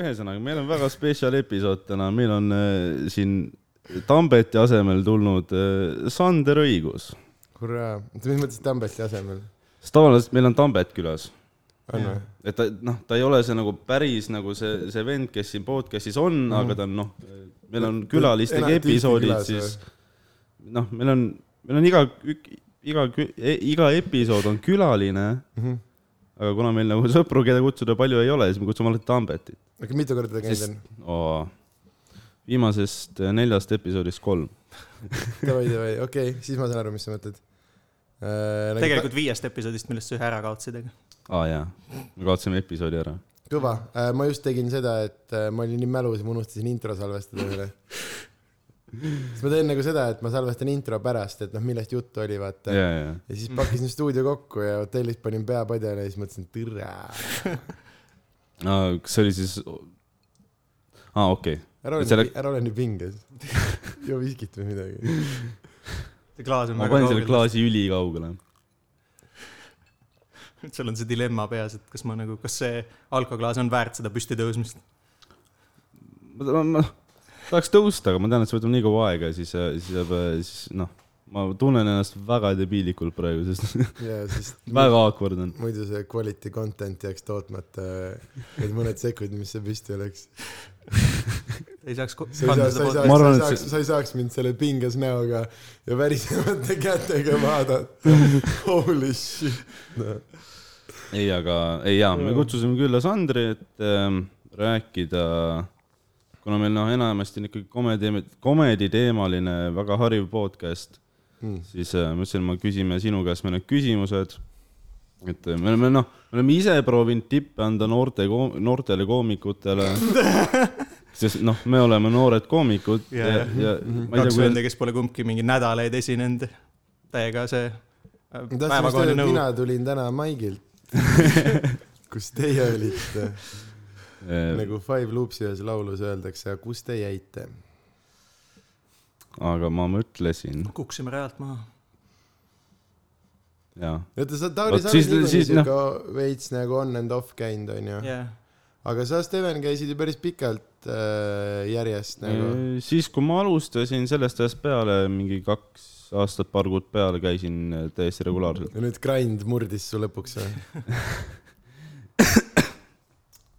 ühesõnaga, meil on väga spetsial episood täna, meil on äh, siin Tambeti asemel tulnud äh, Sander Õigus. hurraa, mis mõttes Tambeti asemel? sest tavaliselt meil on Tambet külas, et ta noh, ta ei ole see nagu päris nagu see, see vend, kes siin podcast'is on mm, -hmm. aga ta on noh, meil on külalistega episoodid siis noh, meil on, meil on iga, iga, iga episood on külaline, Mhm. Aga kuna meil nagu sõpru, keda kutsuda palju ei ole, siis me kutsume alati Tambetit aga mitu korda ta käinud on? oh,. viimasest äh, neljast episoodist kolm. davai, davai, okei okay,, siis ma saan aru, mis sa mõtled äh,. tegelikult viiest episoodist, millest sa ühe ära kaotasid, aga aa ah, jaa, me kaotasime episoodi ära. kõva äh,, ma just tegin seda, et äh, ma olin nii mälus ja ma unustasin intro salvestada üle. siis ma teen nagu seda, et ma salvestan intro pärast, et noh, millest juttu oli, vaata jaa, jaa. ja siis pakkisin stuudio kokku ja hotellis panin pea padjale ja siis mõtlesin, türa. aa, kas see oli siis, aa okei okay., ära ole nii, ära ole nii pinges. joo viskit või midagi. see klaas on ma väga panin selle kaugel. klaasi ülikaugele. sul on see dilemma peas, et kas ma nagu, kas see alkoklaas on väärt seda püsti tõusmist. ma, ma, ma tahaks tõusta, aga ma tean, et see võtab nii kaua aega, siis, siis jääb, siis noh, ma tunnen ennast väga debiilikult praegu, sest ja siis väga awkward on. muidu see quality content jääks tootmata need mõned sekundid, mis see püsti oleks. ei saaks sa ei kanda saa, sa ei saaks, sa ei saaks mind selle pinges näoga ja värisevate kätega vaadata. Holy shit no.. ei, aga, ei jaa, me kutsusime külla Sandri, et ähm, rääkida, kuna meil noh, enamasti on ikkagi komedi, komediteemaline väga hariv podcast, Mm. siis äh, ma ütlesin, ma küsime sinu käest mõned küsimused. et äh, me oleme noh, me oleme ise proovinud tippe anda noorte, noortele koomikutele. sest noh, me oleme noored koomikud ja, ja, ja ei kaks venda, kes pole kumbki mingi nädalaid esinenud. täiega see äh, päevakohane nõu. mina tulin täna Maigilt. kus teie olite? kui. nagu Five Loopsi ühes laulus öeldakse, kus te jäite? aga ma mõtlesin, kukkusime rajalt maha. jaa oota, sa, Tauri, sa oled niikuinii siuke veits nagu on and off käinud, onju. jah, aga sa, Steven, käisid ju päris pikalt äh, järjest nagu. siis, kui ma alustasin sellest ajast peale, mingi kaks aastat, paar kuud peale käisin äh, täiesti regulaarselt. ja nüüd grind murdis su lõpuks või?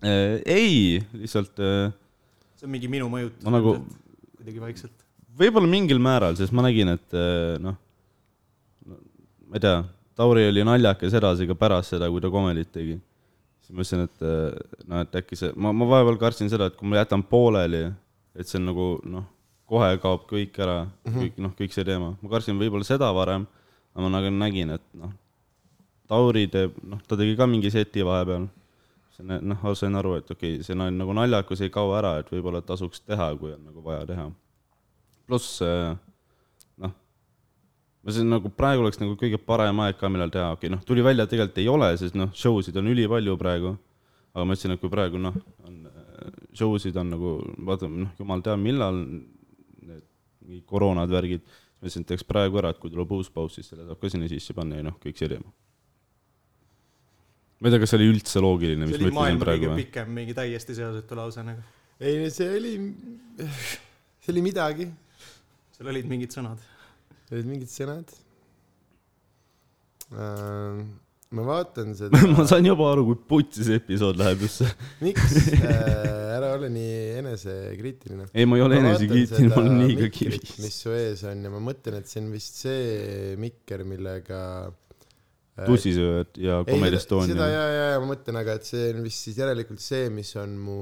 ei, lihtsalt äh, see on mingi minu mõjutus. Ma nagu- kuidagi vaikselt. võib-olla mingil määral, sest ma nägin, et äh, noh, ma ei tea, Tauri oli naljakas edasi ka pärast seda, kui ta komedit tegi. siis ma mõtlesin, et äh, noh, et äkki see, ma, ma vahepeal kartsin seda, et kui ma jätan pooleli, et see on nagu noh, kohe kaob kõik ära mm, -hmm. kõik noh, kõik see teema. ma kartsin võib-olla seda varem, aga ma nagu nägin, et noh, Tauri teeb, noh, ta tegi ka mingi seti vahepeal. noh, sain aru, et okei okay,, see on nagu naljakus ei kao ära, et võib-olla tasuks teha, kui on nagu vaja teha pluss äh, noh, ma siin nagu praegu oleks nagu kõige parem aeg ka, millal teha, okei okay, noh, tuli välja, tegelikult ei ole, sest noh, show sid on ülipalju praegu. aga ma ütlesin, et kui praegu noh, on äh, show sid on nagu, vaatame noh, jumal teab, millal need mingid koroonad, värgid, ma ütlesin, et teeks praegu ära, et kui tuleb uus paus, siis selle saab ka sinna sisse panna ja noh, kõik teema. Ma ei tea, kas see oli üldse loogiline, mis ma ütlesin praegu või? pikem, mingi täiesti seosetu lause nagu. ei, see oli, see oli midagi. seal olid mingid sõnad. olid mingid sõnad äh,. ma vaatan seda ma sain juba aru, kui putsi see episood läheb just see. miks äh,, ära ole nii enesekriitiline. ei, ma ei ole enesekriitiline, ma olen liiga mis kivis. su ees on ja ma mõtlen, et see on vist see mikker, millega äh, tussisööjad ja ei, Comedy seda, seda Estonia. ja, ja, ja ma mõtlen, aga et see on vist siis järelikult see, mis on mu,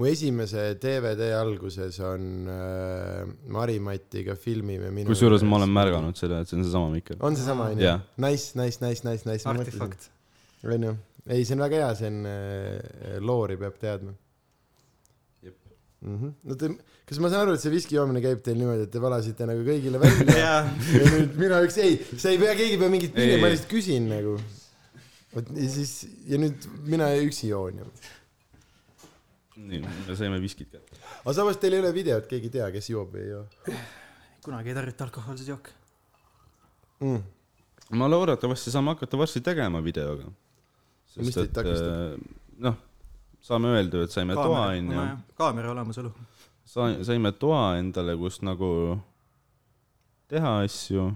mu esimese DVD alguses on äh, Mari-Matiga filmime minu kusjuures ma olen märganud seda, et see on seesama Mikker. on seesama onju. Nice, nice, nice, nice, nice. artefakt. onju, ei, see on väga hea, see on äh,, loori peab teadma. Mm -hmm. no te, kas ma saan aru, et see viski joomine käib teil niimoodi, et te valasite nagu kõigile välja jaa, ja nüüd mina üks, ei, sa ei pea, keegi ei pea mingit pilli, Ei, ma lihtsalt küsin nagu. vot ja siis ja nüüd mina üksi joon ju. nii, me saime viskit kätte. aga samas teil ei ole videot, keegi ei tea, kes joob või ei joo kunagi ei tarvita alkohoolseid jooke. mm.. ma loodetavasti saame hakata varsti tegema videoga. Mis teid takistab? noh, saame öelda et saime toa, onju. kaamera olemasolu. Sa-, saime toa endale, kus nagu teha asju,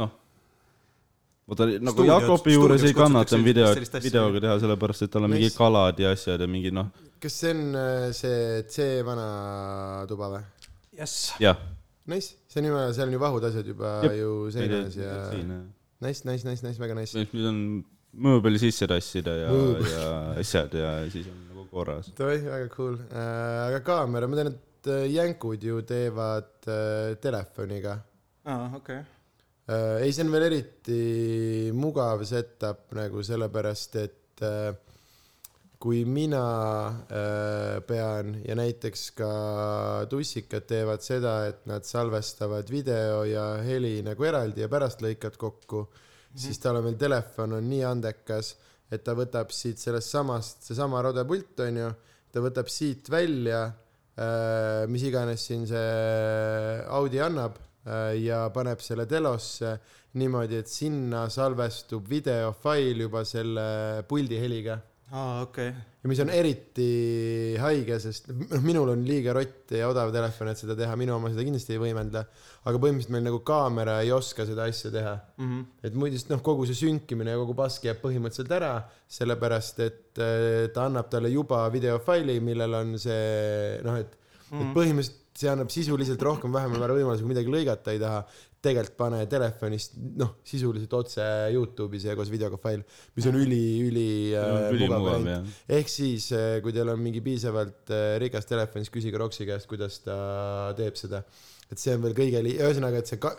noh. vaata nagu Jakobi juures ei kannata video videoga teha, sellepärast et tal on Nice. mingid kalad ja asjad ja mingi noh, kas see on äh, see C vana tuba või? jess. jah. Nice, see on ju, seal on ju vahud asjad juba Jep. ju seinas ja nice, nice, nice, nice, väga nice. nüüd on mööbel sisse tassida ja ja asjad ja siis on korras. Davai, väga cool äh,. aga kaamera, ma tean, et äh, jänkud ju teevad äh, telefoniga aa, okei. äh,. ei, see on veel eriti mugav setup nagu sellepärast, et äh, kui mina äh, pean ja näiteks ka tussikad teevad seda, et nad salvestavad video ja heli nagu eraldi ja pärast lõikad kokku mm, -hmm. siis tal on veel telefon on nii andekas, et ta võtab siit sellest samast, seesama rodepult on ju, ta võtab siit välja äh,, mis iganes siin see Audi annab äh, ja paneb selle telosse niimoodi, et sinna salvestub videofail juba selle puldi heliga aa, okei. ja mis on eriti haige, sest noh, minul on liiga rott ja odav telefon, et seda teha, minu oma seda kindlasti ei võimenda. aga põhimõtteliselt meil nagu kaamera ei oska seda asja teha. Mhm. et muidu noh, kogu see sünkimine ja kogu pask jääb põhimõtteliselt ära, sellepärast et äh, ta annab talle juba videofaili, millel on see noh, et et põhimõtteliselt see annab sisuliselt rohkem vähemal määral võimalusi, kui midagi lõigata ei taha, tegelikult pane telefonist noh, sisuliselt otse Youtube'i see koos videoga fail, mis on üli, üli äh, ülimugav variant jah. ehk siis, kui teil on mingi piisavalt äh, rikas telefon, siis küsige Roksi käest, kuidas ta teeb seda. et see on veel kõige ühesõnaga, et see ka-,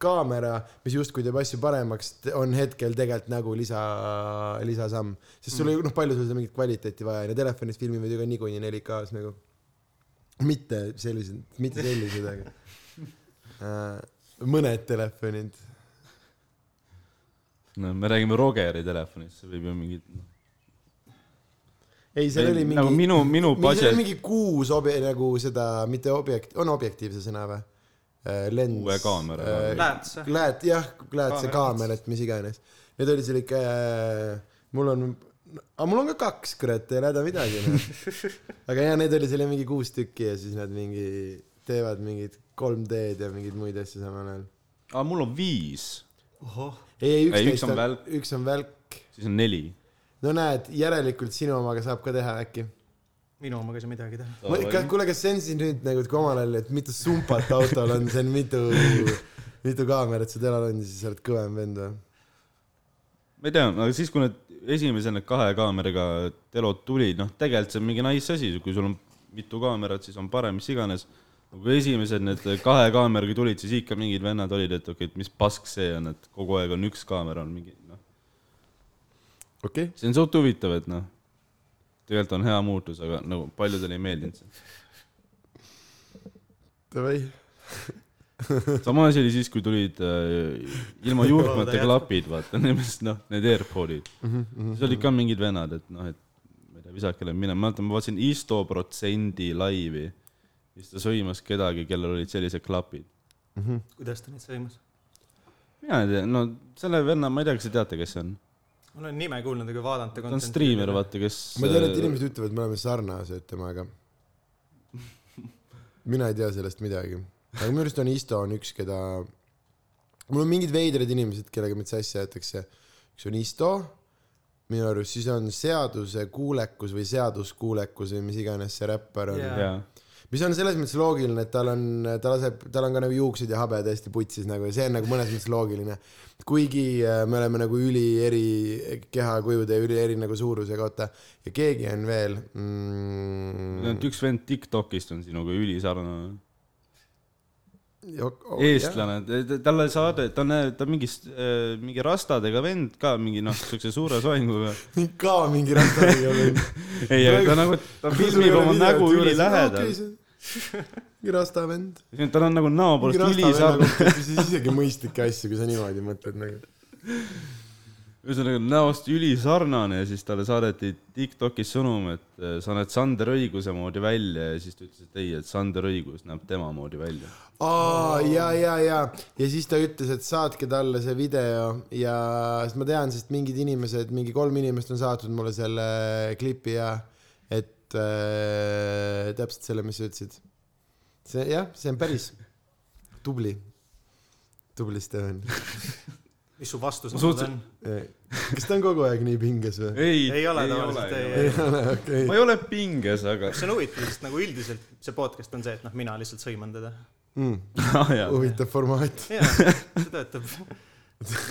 kaamera, mis justkui teeb asju paremaks, on hetkel tegelikult nagu lisa, lisasamm. sest sul ei, noh, palju sul seda mingit kvaliteeti vaja on ja telefonis filmivad ju ka niikuinii 4K-s nagu. mitte sellised, mitte sellised, aga äh, mõned telefonid. no me räägime Rogeri telefonist, see võib ju mingit noh, ei, seal oli mingi nagu minu, minu mingi, seal budget oli, mingi kuus obje-, nagu seda, mitte objekt, on objektiivse sõna või? lens. Uue kaamera. Läätse. Läät, jah, läätse Kaamera. kaamerat, mis iganes. Need olid seal ikka, mul on, aga mul on ka kaks, kurat, ei ole häda midagi noh. aga jaa, need oli seal mingi kuus tükki ja siis nad mingi teevad mingit 3D-d ja mingeid muid asju samal ajal. aa, mul on viis, ei, ei, üks üks on välk., üks on välk. siis on neli. no näed, järelikult sinu omaga saab ka teha äkki minu omaga ei saa midagi teha. Ma- ka- kuule, kas see on siis nüüd nagu, et kui omal ajal, et mitu sumpat autol on, see on mitu, mitu kaamerat sul telal on, siis sa oled kõvem vend või? ma ei tea, aga siis, kui need esimesed need kahe kaameraga telod tulid, noh, tegelikult see on mingi nice asi, kui sul on mitu kaamerat, siis on parem, mis iganes. Kui esimesed need kahe kaameraga tulid, siis ikka mingid vennad olid, et okei, et mis pask see on, et kogu aeg on üks kaamera on mingi, noh, okei okay., see on suht huvitav, et noh, tegelikult on hea muutus, aga nagu paljudele ei meeldinud see. davai. sama asi oli siis, kui tulid äh, ilma juhtmeta klapid, vaata, nimelt noh, need AirPodid mm. -hmm. siis olid ka mingid vennad, et noh, et ma ei tea, visake minema, ma mäletan, ma vaatasin Isto protsendi laivi, siis ta sõimas kedagi, kellel olid sellised klapid. kuidas ta neid sõimas? mina ei tea, no selle venna, ma ei tea, kas te teate, kes see on? ma olen nime kuulnud, aga vaadanud ta on striimer, vaata, kes ma tean, et inimesed ütlevad, et me oleme sarnased temaga. mina ei tea sellest midagi, aga minu arust on Isto on üks, keda, mul on mingid veidrad inimesed, kellega mind sassi aetakse. üks on Isto, minu arust siis on seadusekuulekus või seaduskuulekus või mis iganes see räppar on yeah. Mis on selles mõttes loogiline, et tal on, ta laseb, tal on ka nagu juuksed ja habe täiesti putsis nagu ja see on nagu mõnes mõttes loogiline. kuigi äh, me oleme nagu üli eri kehakujude ja üli eri nagu suurusega, oota. ja keegi on veel mm,. üks vend Tiktokist on sinuga ülisarnane. oh, eestlane, talle saade, ta on, ta on mingist, mingi rastadega vend ka mingi noh, siukse suure soenguga. ka mingi rattariga veel. ei, aga ta nagu, ta filmib oma nägu ülilähedal. mingi rasta vend. tal on nagu näo poolest ütles siis isegi mõistlikke asju, kui sa niimoodi mõtled nagu. ühesõnaga näost ülisarnane ja siis talle saadeti Tiktokis sõnum, et eh, sa näed Sander Õiguse moodi välja ja siis ta ütles, et ei, et Sander Õigus näeb tema moodi välja. aa, ja, ja, ja, ja siis ta ütles, et saatke talle see video ja siis ma tean, sest mingid inimesed, mingi kolm inimest on saatnud mulle selle klipi ja, et äh, täpselt selle, mis sa ütlesid. see jah, see on päris tubli, tubli Steven. mis su vastus suhteliselt- on? kas ta on kogu aeg nii pinges või? ei, Ei ole tavaliselt, ei, ei ole, okei ma ei ole pinges, aga. see on huvitav, sest nagu üldiselt see podcast on see, et noh, mina lihtsalt sõiman teda. mm,. Ah, huvitav formaat. jaa, see töötab.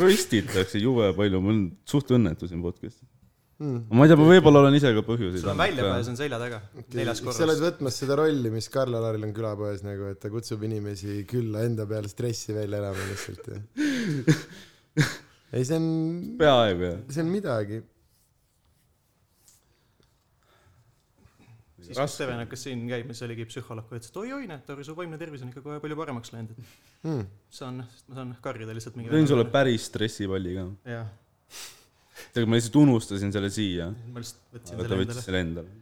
röstitakse jube palju, ma olen suht õnnetu siin podcast'is. Mm. ma ei tea, ma võib-olla olen ise ka põhjuseid sul on väljapääs on selja taga, neljas sa oled korrus. võtmas seda rolli, mis Karl-Alaril on külapoes nagu, et ta kutsub inimesi külla enda peale stressi välja elama lihtsalt ja. ei, see on, peaaegu jah. see on midagi. siis, kui Steven hakkas siin käima, siis oligi psühholoog, ütles, et oi-oi, näed, Tori, su vaimne tervis on ikka kohe palju paremaks läinud, et Mm. saan, ma saan karjuda lihtsalt mingi. tõin sulle päris stressipalli ka. jah, tegelikult ma lihtsalt unustasin selle siia, ma lihtsalt võtsin selle võttis endale. selle endale.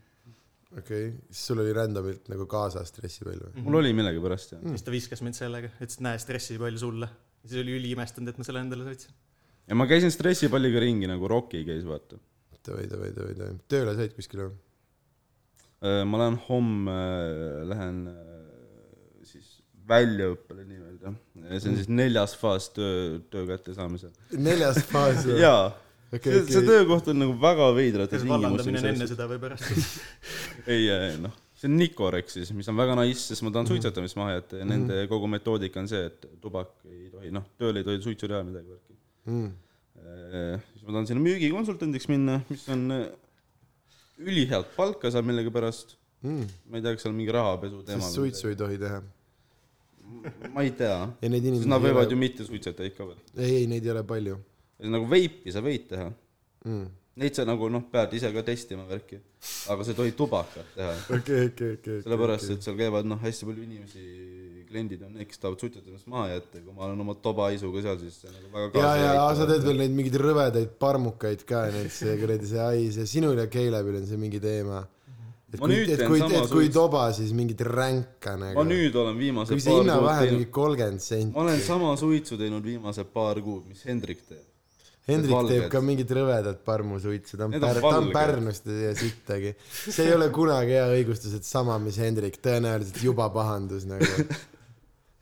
okei okay., siis sul oli randomilt nagu kaasas stressipall või? mul oli millegipärast jah. siis ta viskas mind sellega, ütles, et näe, stressipall sulle. ja siis oli üliimestunud, et ma selle endale võtsin. ja ma käisin stressipalliga ringi nagu Rocki käis, vaata. davai, davai, davai, davai. tööle said kuskile või? Äh, ma lähen homme, lähen äh, siis väljaõppele nii-öelda. see on siis neljas faas töö, töö kättesaamisel. neljas faas või? jaa, okei, see, see okei. töökoht on nagu väga veidrates kas vallandamine on enne tingimustes. seda või pärast? ei, noh, see on Nicorex siis, mis on väga nice, sest ma tahan Mhm. suitsetamist maha jätta ja nende kogu metoodika on see, et tubak ei tohi, noh, tööl ei tohi suitsu teha midagi värki. Mm. siis ma tahan sinna müügikonsultandiks minna, mis on äh, ülihead palka saab millegipärast. Mm. ma ei tea, kas seal mingi rahapesu teema sest suitsu ei tohi teha. ma ei tea, ja neid sest nad võivad ei ju mitte suitsetajaid ka veel. ei, ei neid ei ole palju nagu veipi sa võid teha, mm.. neid sa nagu noh, pead ise ka testima värki, aga sa ei tohi tubakat teha, okei, okei, okei. sellepärast et seal käivad noh, hästi palju inimesi, kliendid on need, kes tahavad suitsetamist maha jätta kui ma olen oma tobaisuga seal, siis see nagu väga ja, ja sa teed veel neid mingeid rõvedaid parmukaid ka, neid see kuradi see ai, see sinul ja Keilebil on see mingi teema. et Ma kui, et kui, et kui toba, siis mingit ränka ma nagu. nüüd olen viimased kui see hinnavahe on mingi, kolmkümmend senti. ma olen sama suitsu teinud viimased paar kuud, mis Hendrik teeb. Hendrik teeb ka mingit rõvedat parmusuitsu, ta on Pär-, ta on. Pärnust ja sittagi. see ei ole kunagi hea õigustus, et sama, mis Hendrik, tõenäoliselt juba pahandus nagu.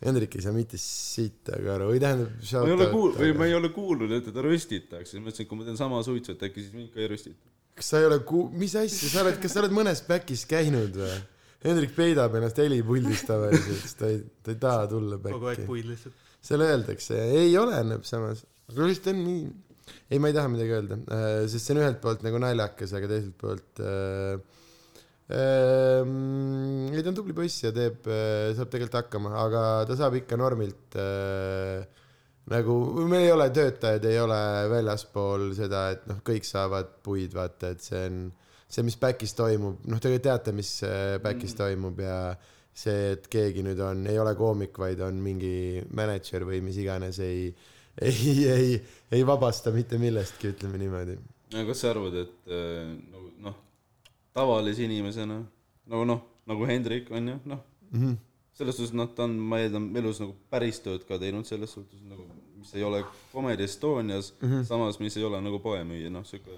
Hendrik ei saa mitte sittagi aru, või tähendab. ma ei ole kuul-, või ma ei ole kuulnud, et teda röstitakse, siis mõtlesin, et kui ma teen sama suitsu, et äkki siis mind ka ei röstita. kas sa ei ole ku-, mis asja, sa oled, kas sa oled mõnes back'is käinud või? Hendrik peidab ennast helipuldis tavaliselt, sest ta ei, ta ei taha tulla kogu aeg puid lihtsalt. seal öeldakse, ei oleneb samas, aga lihtsalt on nii, ei, ma ei taha midagi öelda, sest see on ühelt poolt nagu naljakas, aga teiselt poolt äh, äh, ei ta on tubli poiss ja teeb äh,, saab tegelikult hakkama, aga ta saab ikka normilt äh, nagu, meil ei ole töötajaid, ei ole väljaspool seda, et noh, kõik saavad puid, vaata, et see on see, mis back'is toimub, noh, te teate, mis äh, back'is mm. toimub ja see, et keegi nüüd on, ei ole koomik, vaid on mingi mänedžer või mis iganes, ei, ei, ei, ei vabasta mitte millestki, ütleme niimoodi. kas sa arvad, et äh, nagu noh, tavalise inimesena nagu noh, nagu Hendrik on ju, noh, Mhm. selles suhtes noh, ta on, ma eeldan, elus nagu päris tööd ka teinud selles suhtes nagu, mis ei ole Comedy Estonias mm, -hmm. samas mis ei ole nagu poemüüja, noh sihuke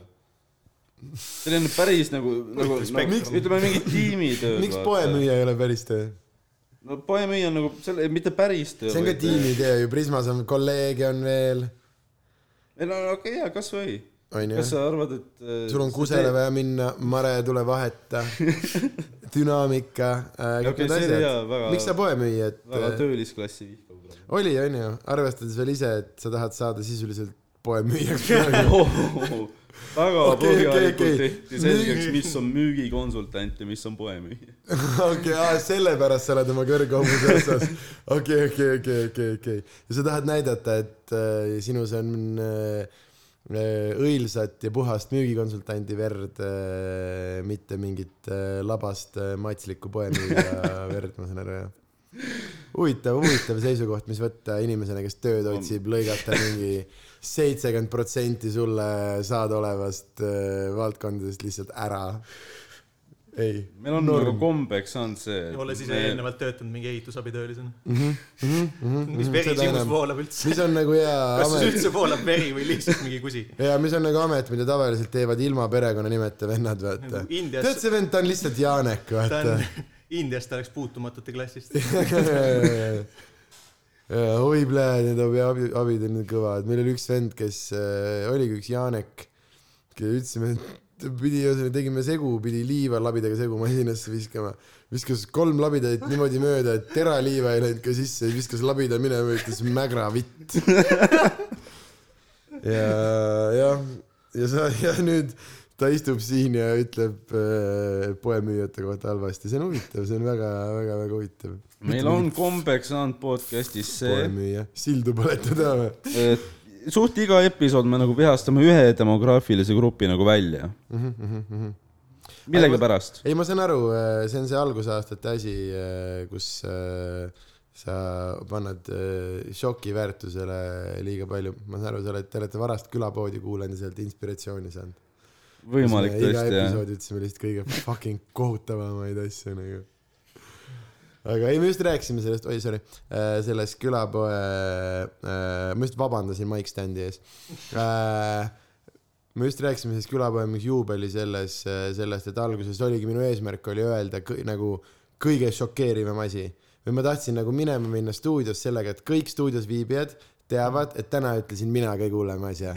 selline päris nagu, nagu, nagu ütleme mingi tiimitöö. miks poemüüja ei ole päris töö? No poemüüja on nagu selle, mitte päris töö. see on ka. tiimitöö ju, Prismas on kolleege on veel, ei no okei okay,, jaa, kasvõi. onju kas. sa arvad, et äh, sul on kusele vaja minna, Mare, tule vaheta, dünaamika äh,, jaa,. väga- miks sa poemüüja, et väga äh, töölisklassi vihkav oli, onju, arvestades veel ise, et sa tahad saada sisuliselt poemüüjaks. väga okei, põhjalikult okei. tehti selgeks, mis on müügikonsultant ja mis on poemüüja. okei, sellepärast sa oled oma kõrghobuse otsas. okei, okei, okei, okei, okei. ja sa tahad näidata, et äh, sinus on äh, äh, õilsat ja puhast müügikonsultandi verd äh,, mitte mingit äh, labast äh, matslikku poemüüja verd, ma saan aru, jah? huvitav, huvitav seisukoht, mis võtta inimesena, kes tööd otsib, lõigata mingi seitsekümmend protsenti sulle saadaolevast äh, valdkondadest lihtsalt ära. ei. meil on nagu kombeks saanud see. olles ise eelnevalt töötanud mingi ehitusabitöölisena. mis mis veri sinust voolab üldse? mis on nagu hea kas amet, üldse voolab veri või lihtsalt mingi kusi? ja mis on nagu amet, mida tavaliselt teevad ilma perekonnanimeta vennad, vaata. tead, Indias, see vend, ta on lihtsalt Janek, ta vaata on, Indias ta oleks puutumatute klassist. oi plee, need abi, abi, abid on kõvad, meil oli üks vend, kes äh, oligi üks Janek, kelle ütlesime, et pidi, tegime segu, pidi liiva labidaga segu masinasse viskama. viskas kolm labidaid niimoodi mööda, et teraliiva ei läinud ka sisse, viskas labida minema, ütles mägra vitt. ja, jah, ja sa, ja nüüd ta istub siin ja ütleb äh, poemüüjate kohta halvasti, see on huvitav, see on väga-väga-väga huvitav meil on kombeks saanud podcast'is see, poemüüja, sildu põletada või suht iga episood me nagu vihastame ühe demograafilise grupi nagu välja. mm? -hmm. millegipärast. ei, ma saan aru, see on see algusaastate asi, kus äh, sa paned äh, šoki väärtusele liiga palju. ma saan aru, sa oled, te olete varast külapoodi kuulanud ja sealt inspiratsiooni saanud. Võimalik iga tõesti jah. episoodi ütlesime lihtsalt kõige fucking kohutavamaid asju nagu. aga ei, me just rääkisime sellest, oi sorry, sellest külapoe, ma just vabandasin Mike Standi ees. me just rääkisime sellest külapoe mingi juubeli selles, sellest, et alguses oligi minu eesmärk oli öelda kõ, nagu kõige šokeerivam asi. või ma tahtsin nagu minema minna stuudios sellega, et kõik stuudios viibijad teavad, et täna ütlesin mina kõige hullema asja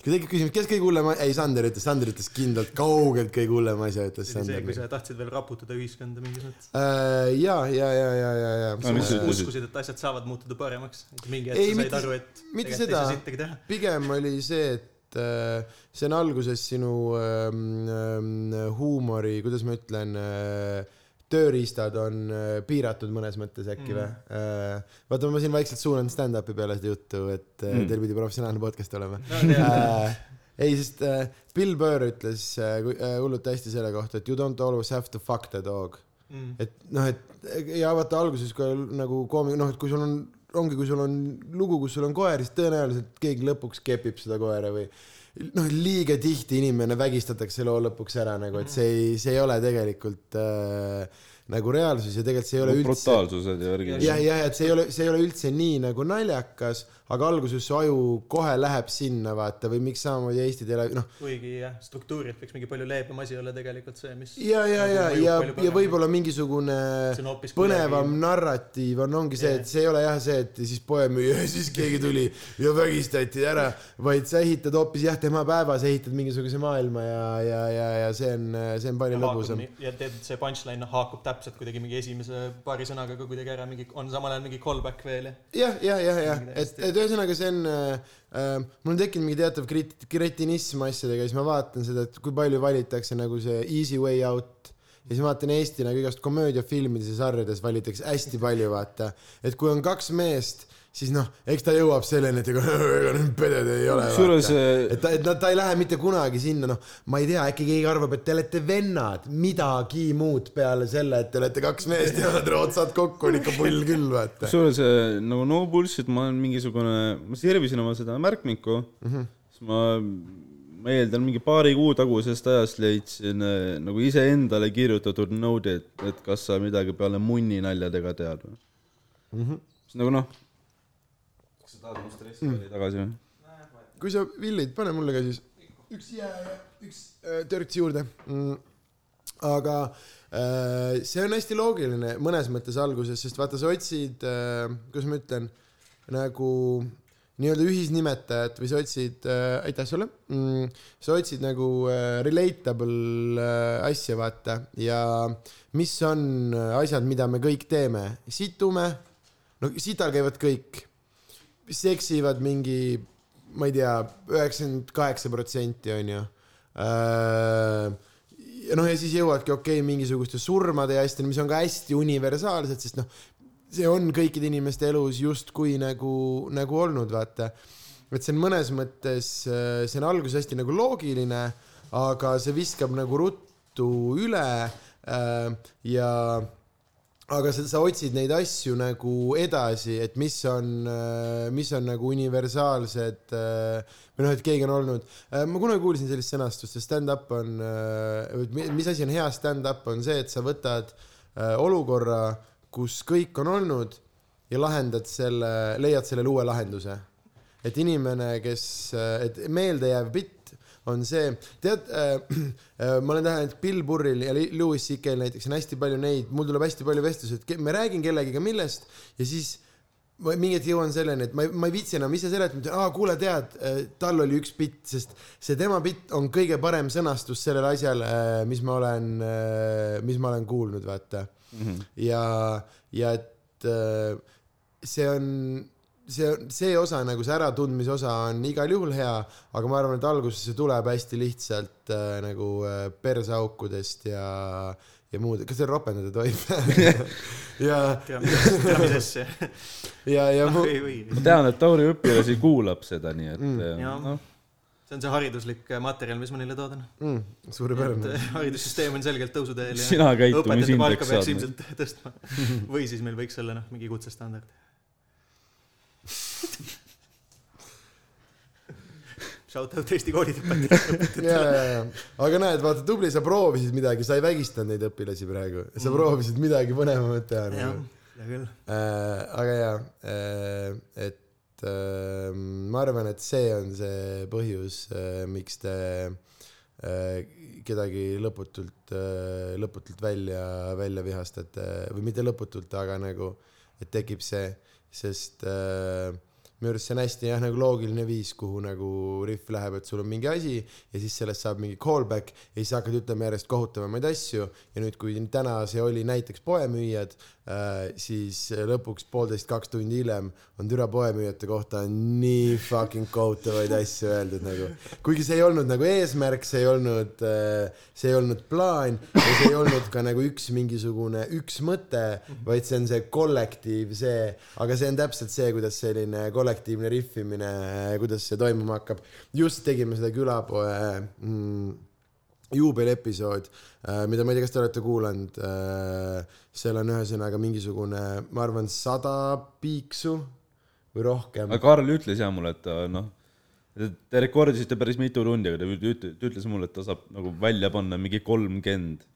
kui tekib küsimus, kes kõige hullem, ei Sander ütles, Sander ütles kindlalt kaugelt kõige hullem asja, ütles oli see, Sander kui. sa tahtsid veel raputada ühiskonda mingis mõttes. Äh, ja, ja, ja, ja, ja, ja No uskusid, et asjad saavad muutuda paremaks. mingi Ei, hetk sa mitte- said aru, et mitte seda. pigem oli see, et äh, see on alguses sinu ähm, ähm, huumori, kuidas ma ütlen äh,, tööriistad on äh, piiratud mõnes mõttes äkki või Mm. vaata, ma siin vaikselt suunan stand-up'i peale seda juttu, et äh, Mm. teil pidi professionaalne podcast olema no ei, sest Bill Burr ütles hullult hästi selle kohta, et you don't always have to fuck the dog. mm. et noh, et ja vaata alguses, kui nagu koomi-, noh, et kui sul on, ongi, kui sul on lugu, kus sul on koer, siis tõenäoliselt keegi lõpuks kepib seda koera või noh, liiga tihti inimene vägistatakse loo lõpuks ära nagu, et see ei, see ei ole tegelikult äh, nagu reaalsus ja tegelikult see ei ole üldse brutaalsused ja värgid. jah, jah, et see ei ole, see ei ole üldse nii nagu naljakas, aga alguses su aju kohe läheb sinna, vaata, või miks samamoodi Eesti tele, noh, kuigi jah, struktuurilt võiks mingi palju leebem asi olla tegelikult see, mis ja, ja, ja, Nagu ja ja paremini. võib-olla mingisugune põnevam narratiiv on, ongi see, et see ei ole jah see, et siis poemüüja ja siis keegi tuli ja vägistati ära, vaid sa ehitad hoopis jah, tema päevas ehitad mingisuguse maailma ja, ja, ja, ja see on, see on palju ja lõbusam. ja tead, see punchline haakub täpselt kuidagi mingi esimese paari sõnaga ka kuidagi ära, mingi on samal ajal mingi callback veel ja jah, jah, jah, jah, et, täiesti- et ühesõnaga see on äh, äh, mul on tekkinud mingi teatav krit-, kretinism asjadega ja siis ma vaatan seda, et kui palju valitakse nagu see easy way out ja siis ma vaatan Eesti nagu igast komöödiafilmides ja sarjades valitakse hästi palju, vaata. et kui on kaks meest, siis noh, eks ta jõuab selleni, et ega need peded ei ole. kusjuures et ta, et nad, ta ei lähe mitte kunagi sinna, noh, ma ei tea, äkki keegi arvab, et te olete vennad, midagi muud peale selle, et te olete kaks meest ja nad otsad kokku on ikka pull küll, vaata. kusjuures äh, nagu no bullshit, ma olen mingisugune, ma sirvisin oma seda märkmikku mm. -hmm. siis ma, ma eeldan mingi paari kuu tagusest ajast leidsin äh, nagu iseendale kirjutatud node'i, et, et kas sa midagi peale munni naljadega tead või mm. -hmm. siis nagu noh. Sa tahad mu stressi mm. tagasi või? kui sa villid, pane mulle ka siis üks jää ja üks äh, törts juurde mm.. aga äh, see on hästi loogiline mõnes mõttes alguses, sest vaata, sa otsid äh,, kuidas ma ütlen, nagu nii-öelda ühisnimetajat või sa otsid äh,, aitäh sulle mm,, sa otsid nagu äh, relatable äh, asja, vaata, ja mis on äh, asjad, mida me kõik teeme, situme, no sital käivad kõik seksivad mingi, ma ei tea, üheksakümmend kaheksa protsenti onju. ja noh, ja siis jõuadki okei okay, mingisuguste surmade ja asjadeni, mis on ka hästi universaalsed, sest noh, see on kõikide inimeste elus justkui nagu, nagu olnud, vaata. et see on mõnes mõttes, see on alguses hästi nagu loogiline, aga see viskab nagu ruttu üle äh, ja aga sa, sa otsid neid asju nagu edasi, et mis on, mis on nagu universaalsed või noh, et keegi on olnud, ma kunagi kuulsin sellist sõnastust, et stand-up on, mis asi on hea stand-up, on see, et sa võtad olukorra, kus kõik on olnud ja lahendad selle, leiad sellele uue lahenduse. et inimene, kes, et meeldejääv bitt on see, tead äh,, äh, ma olen täheldanud, et Bill Burril ja Louis C.K.-l näiteks on hästi palju neid, mul tuleb hästi palju vestlusi, et ma räägin kellegiga millest ja siis ma mingi hetk jõuan selleni, et ma ei, ma ei viitsi enam ise seletada, ma ütlen, aa, kuule, tead, äh, tal oli üks bitt, sest see tema bitt on kõige parem sõnastus sellele asjale, äh, mis ma olen, mis ma olen kuulnud, vaata mm. -hmm. ja, ja et see on see, see osa nagu see äratundmise osa on igal juhul hea, aga ma arvan, et alguses see tuleb hästi lihtsalt äh, nagu äh, perseaukudest ja, ja muud, kas teil ropendada tohib ja. ja, ja mu... ma tean, et Tauri õpilasi kuulab seda, nii et mm. noh see on see hariduslik materjal, mis ma neile toodan mm,. suurepärane. Äh, haridussüsteem on selgelt tõusuteel ja sina käitumisindeks saad. ilmselt tõstma või siis meil võiks olla noh, mingi kutsestandard Shout out Eesti koolide ja, ja, ja, aga näed, vaata, tubli, sa proovisid midagi, sa ei vägistanud neid õpilasi praegu, sa mm. proovisid midagi põnevamat teha. jah, hea küll äh,. aga ja äh,, et äh, ma arvan, et see on see põhjus äh,, miks te äh, kedagi lõputult äh,, lõputult välja, välja vihastate või mitte lõputult, aga nagu, et tekib see, sest äh, minu arust see on hästi jah, nagu loogiline viis, kuhu nagu riff läheb, et sul on mingi asi ja siis sellest saab mingi callback ja siis hakkad ütlema järjest kohutavamaid asju. Ja nüüd, kui täna see oli näiteks poemüüjad siis lõpuks poolteist, kaks tundi hiljem on türa poemüüjate kohta nii fucking kohutavaid asju öeldud nagu. kuigi see ei olnud nagu eesmärk, see ei olnud äh,, see ei olnud plaan ja see ei olnud ka nagu üks mingisugune üks mõte, vaid see on see kollektiiv, see, aga see on täpselt see, kuidas selline kollektiiv kollektiivne riffimine, kuidas see toimuma hakkab. just tegime seda külapoe mm, juubeliepisood, äh, mida ma ei tea, kas te olete kuulanud. Äh, seal on ühesõnaga mingisugune, ma arvan, sada piiksu või rohkem. aga Karl ütles ja mulle, et noh, te rekordisite päris mitu tundi, aga ta ütles mulle, et ta saab nagu välja panna mingi kolmkümmend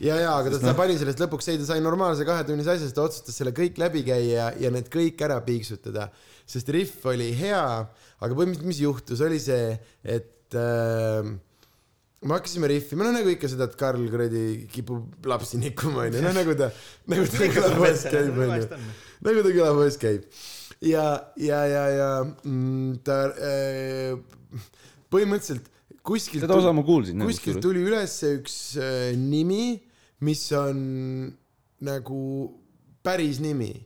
ja, ja aga ta, ta pani sellest lõpuks, ei ta sai normaalse kahetunnise asja, siis ta otsustas selle kõik läbi käia ja need kõik ära piiksutada sest riff oli hea, aga põhimõtteliselt, mis juhtus, oli see, et äh, me hakkasime rihvima, no nagu ikka seda, et Karl kuradi kipub lapsi nikkuma, onju, no nagu ta, nagu ta külapoes käib, onju. nagu ta külapoes käib. ja, ja, ja, ja mm, ta äh, põhimõtteliselt kuskilt. seda osa ma kuulsin. kuskilt tuli üles üks äh, nimi, mis on nagu päris nimi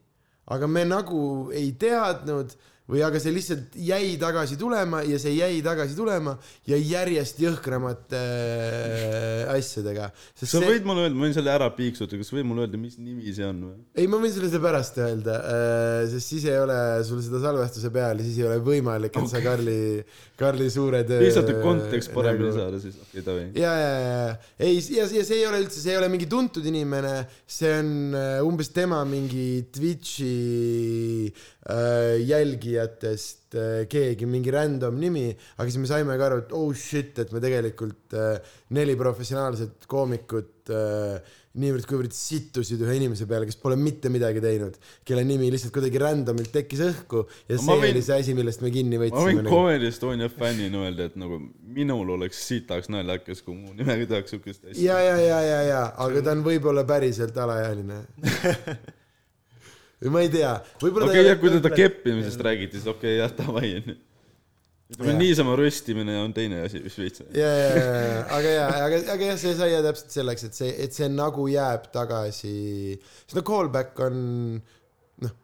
aga me nagu ei teadnud või aga see lihtsalt jäi tagasi tulema ja see jäi tagasi tulema ja järjest jõhkramate äh, asjadega. sa see... võid mulle öelda, ma võin selle ära piiksutada, kas sa võid mulle öelda, mis nimi see on või? ei, ma võin sulle seda pärast öelda äh,, sest siis ei ole sul seda salvestuse peal ja siis ei ole võimalik, et okay. sa Karli, Karli suure töö. lihtsalt, et kontekst paremini nagu... saada, siis okei okay,, davai. ja, ja, ja, ei, ja, ja see ei ole üldse, see ei ole mingi tuntud inimene, see on äh, umbes tema mingi Twitch'i äh, jälgija tegijatest äh, keegi, mingi random nimi, aga siis me saime ka aru, et oh shit, et me tegelikult äh, neli professionaalset koomikut niivõrd-kuivõrd sittusid ühe inimese peale, kes pole mitte midagi teinud, kelle nimi lihtsalt kuidagi random'ilt tekkis õhku ja see võin, oli see asi, millest me kinni võtsime. ma võin nagu. Comedy Estonia fännina öelda, et nagu minul oleks sitaks naljakas, kui mu nimega tehakse siukest asja. ja, ja, ja, ja, ja, aga ta on võib-olla päriselt alaealine või ma ei tea, okei okay,, kui teda keppimisest räägiti, siis okei okay,, jah, davai, onju. ütleme niisama röstimine on teine asi, mis veits. ja, ja, ja, aga ja, aga, aga jah, see sai ja täpselt selleks, et see, et see nagu jääb tagasi, sest no callback on, noh,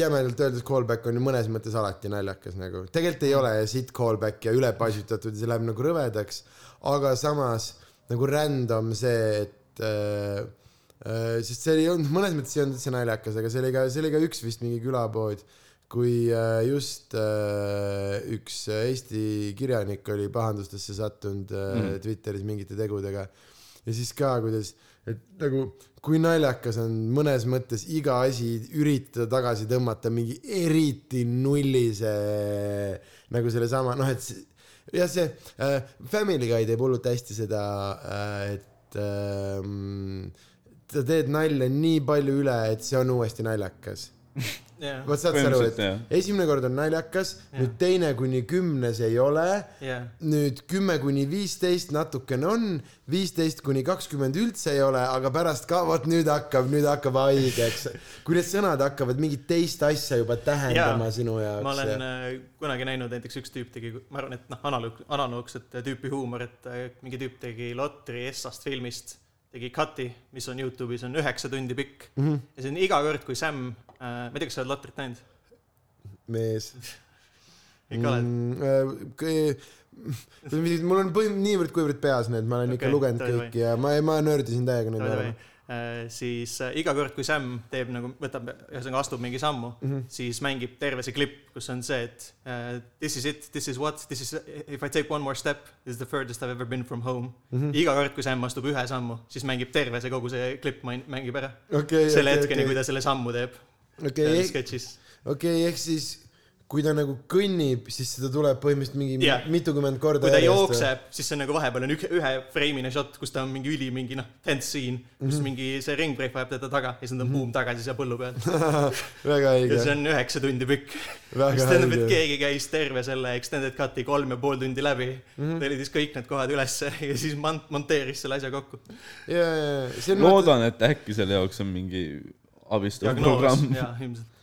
jämedalt öeldes callback on ju mõnes mõttes alati naljakas nagu, tegelikult ei ole sitt callback ja ülepaisutatud ja see läheb nagu rõvedaks, aga samas nagu random see, et Äh, sest see ei olnud, mõnes mõttes ei olnud üldse naljakas, aga see oli ka, see oli ka üks vist mingi külapood, kui äh, just äh, üks Eesti kirjanik oli pahandustesse sattunud mm. Twitteris mingite tegudega ja siis ka, kuidas et nagu kui naljakas on mõnes mõttes iga asi üritada tagasi tõmmata mingi eriti nullise nagu sellesama noh, et jah, see äh, Family Guy teeb hullult hästi seda äh,, et äh, sa teed nalja nii palju üle, et see on uuesti naljakas yeah. vot saad sa aru, et Põhimõtteliselt, esimene kord on naljakas Jah. nüüd teine kuni kümnes ei ole yeah. nüüd kümme kuni viisteist natukene on, viisteist kuni kakskümmend üldse ei ole, aga pärast ka vot nüüd hakkab, nüüd hakkab haigeks. kui need sõnad hakkavad mingit teist asja juba tähendama Jaa. sinu jaoks. ma olen äh, kunagi näinud näiteks üks tüüp tegi, ma arvan, et noh, analoog, analoogset tüüpi huumor, et äh, mingi tüüp tegi Lotri Essast filmist, tegi cut'i, mis on Youtube'is, on üheksa tundi pikk mm. -hmm. ja see on iga kord, kui Sam äh,, ma ei tea, kas sa oled Lotrit näinud? mees ikka oled? mm,. mul on põhim-, niivõrd-kuivõrd peas need, ma olen ikka Okei, lugenud davai, kõiki ja ma, ma nördisin täiega nende. Äh, siis äh, iga kord, kui Sam teeb nagu, võtab, ühesõnaga astub mingi sammu mm. -hmm. siis mängib terve see klipp, kus on see, et uh, this is it, this is what, this is if I take one more step, this is the furthest I have ever been from home mm. -hmm. iga kord, kui Sam astub ühe sammu, siis mängib terve see kogu see klipp mängib ära okei, selle okei, hetkeni, kui okei, ta selle sammu teeb okei okay,, sketšis. okei, ehk siis kui ta nagu kõnnib, siis seda tuleb põhimõtteliselt mingi Jah. mitukümmend korda kui ta jookseb, siis see on nagu vahepeal on ük, ühe freimine shot, kus ta on mingi üli mingi noh, tense scene, kus mm. -hmm. mingi see ringbreak vajab teda taga ja siis ta on buum tagasi seal põllu peal. väga ja see õige, on üheksa tundi pikk. väga mis tähendab, et õige. keegi käis terve selle extended cut'i kolm ja pool tundi läbi mm. -hmm. tellis kõik need kohad ülesse ja siis mont-, monteeris selle asja kokku. ja see on loodan, et äkki selle jaoks on mingi abistav programm. jaa, ilmselt.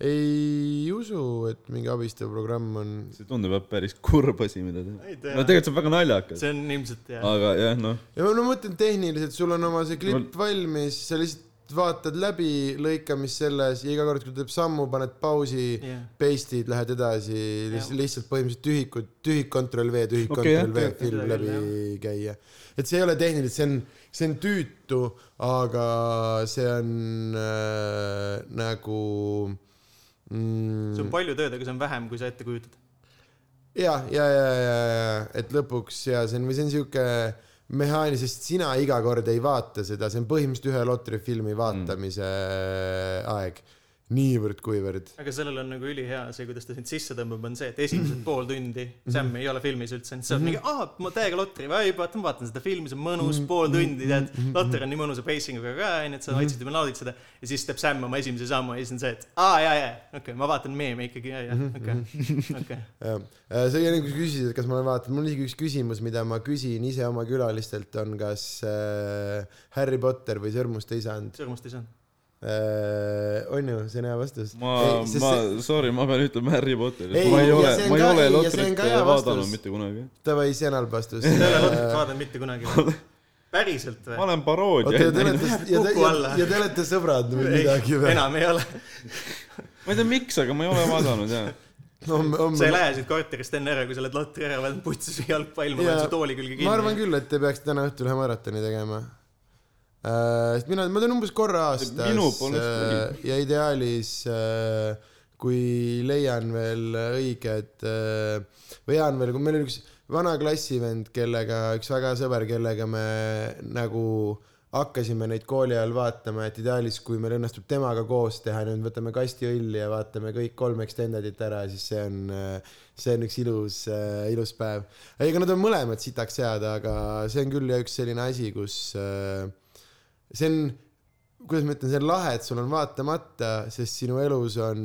Ei usu, et mingi abistav programm on. see tundub jah päris kurb asi, mida teha. no. tegelikult see on väga naljakas, see on ilmselt jah. aga jah, noh, ja ma no mõtlen tehniliselt, sul on oma see klipp valmis, sa lihtsalt vaatad läbi lõikamist selles ja iga kord, kui ta teeb sammu, paned pausi jah, paste'id, lähed edasi, lihtsalt, lihtsalt põhimõtteliselt tühikud, tühik control V, tühik Okei, control V jah, film läbi küll, käia. et see ei ole tehniliselt, see on, see on tüütu, aga see on äh, nagu mm, see on palju tööd, aga see on vähem, kui sa ette kujutad. ja, ja, ja, ja, ja, et lõpuks ja see on, või see on siuke mehaaniline, sest sina iga kord ei vaata seda, see on põhimõtteliselt ühe Lotri filmi vaatamise mm. aeg. niivõrd-kuivõrd. aga sellel on nagu ülihea see, kuidas ta sind sisse tõmbab, on see, et esimesed pool tundi Sam ei ole filmis üldse, siis sa oled mingi, aa, ma täiega Lotri vaata, ma vaatan seda filmi, see on mõnus, pool tundi, tead. Lotter on nii mõnusa pacing uga ka, onju, et sa vaikselt juba naudid seda. ja siis teeb Sam oma esimese sammu ja siis on see, et aa, jaa, jaa, okei okay,, ma vaatan meeme ikkagi, jaa, jaa, okei, okei. jah, see oli nagu küsisid, et kas ma vaatan, mul on isegi üks küsimus, mida ma küsin ise oma külalistelt, on kas äh, Harry Potter või Sõrmuste isand sõrmust ei saanud. äh,. on ju, see on hea vastus. ma, ma, sorry, ma pean ütlema Harry Potterist, Ei, ma ei ole see, on ma ei ole see Lotrit vaadanud mitte kunagi. Davai, see on halb vastus. sa ei ole Lotrit vaadanud mitte kunagi. päriselt ma või? olen oota, ja te olete, sõbrad või midagi või? enam ei ole. ma ei tea, miks, aga ma ei ole vaadanud jaa. homme, sa ei lähe siit korterist enne ära, kui sa oled Lotri ära vaadanud, putsis jalgpall, ma panen su tooli külge kinni. ma arvan küll, et te peaksite täna õhtul ühe maratoni tegema äh,. Sest mina, ma teen umbes korra aastas äh, ja ideaalis äh, kui leian veel õiged äh, või jään veel, kui meil oli üks vana klassivend, kellega, üks väga sõber, kellega me nagu hakkasime neid kooli ajal vaatama, et ideaalis, kui meil õnnestub temaga koos teha, nüüd võtame kasti õlli ja vaatame kõik kolm extended'it ära, siis see on, see on üks ilus, ilus päev. ega nad on mõlemad sitaks head, aga see on küll jah üks selline asi, kus äh, see on, kuidas ma ütlen, see on lahe, et sul on vaatamata, sest sinu elus on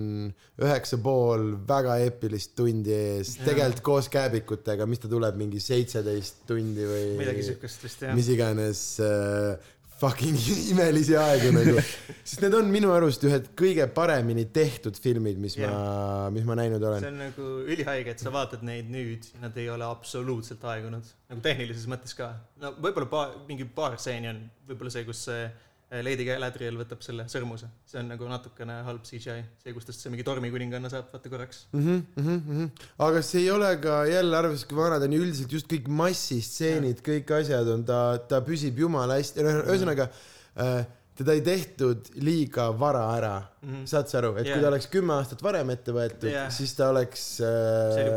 üheksa pool väga eepilist tundi ees, tegelikult koos kääbikutega, mis ta tuleb, mingi seitseteist tundi või midagi siukest vist jah. mis iganes äh, fucking imelisi aegu nagu, sest need on minu arust ühed kõige paremini tehtud filmid, mis yeah. ma, mis ma näinud see olen. on nagu ülihaige, et sa vaatad neid nüüd nad ei ole absoluutselt aegunud, nagu tehnilises mõttes ka. no võib-olla paar, mingi paar stseeni on võib-olla see, kus see eh, Lady Galadriel võtab selle sõrmuse, see on nagu natukene halb CGI, see, kus tast see mingi tormikuninganna saab vaata korraks. Mm -hmm, mm -hmm. aga see ei ole ka jälle arvestades, kui vanad on ju üldiselt just kõik massistseenid, kõik asjad on ta, ta püsib jumala hästi, ühesõnaga äh, teda ei tehtud liiga vara ära mm. -hmm. saad sa aru, et yeah. Kui ta oleks kümme aastat varem ette võetud yeah., siis ta oleks See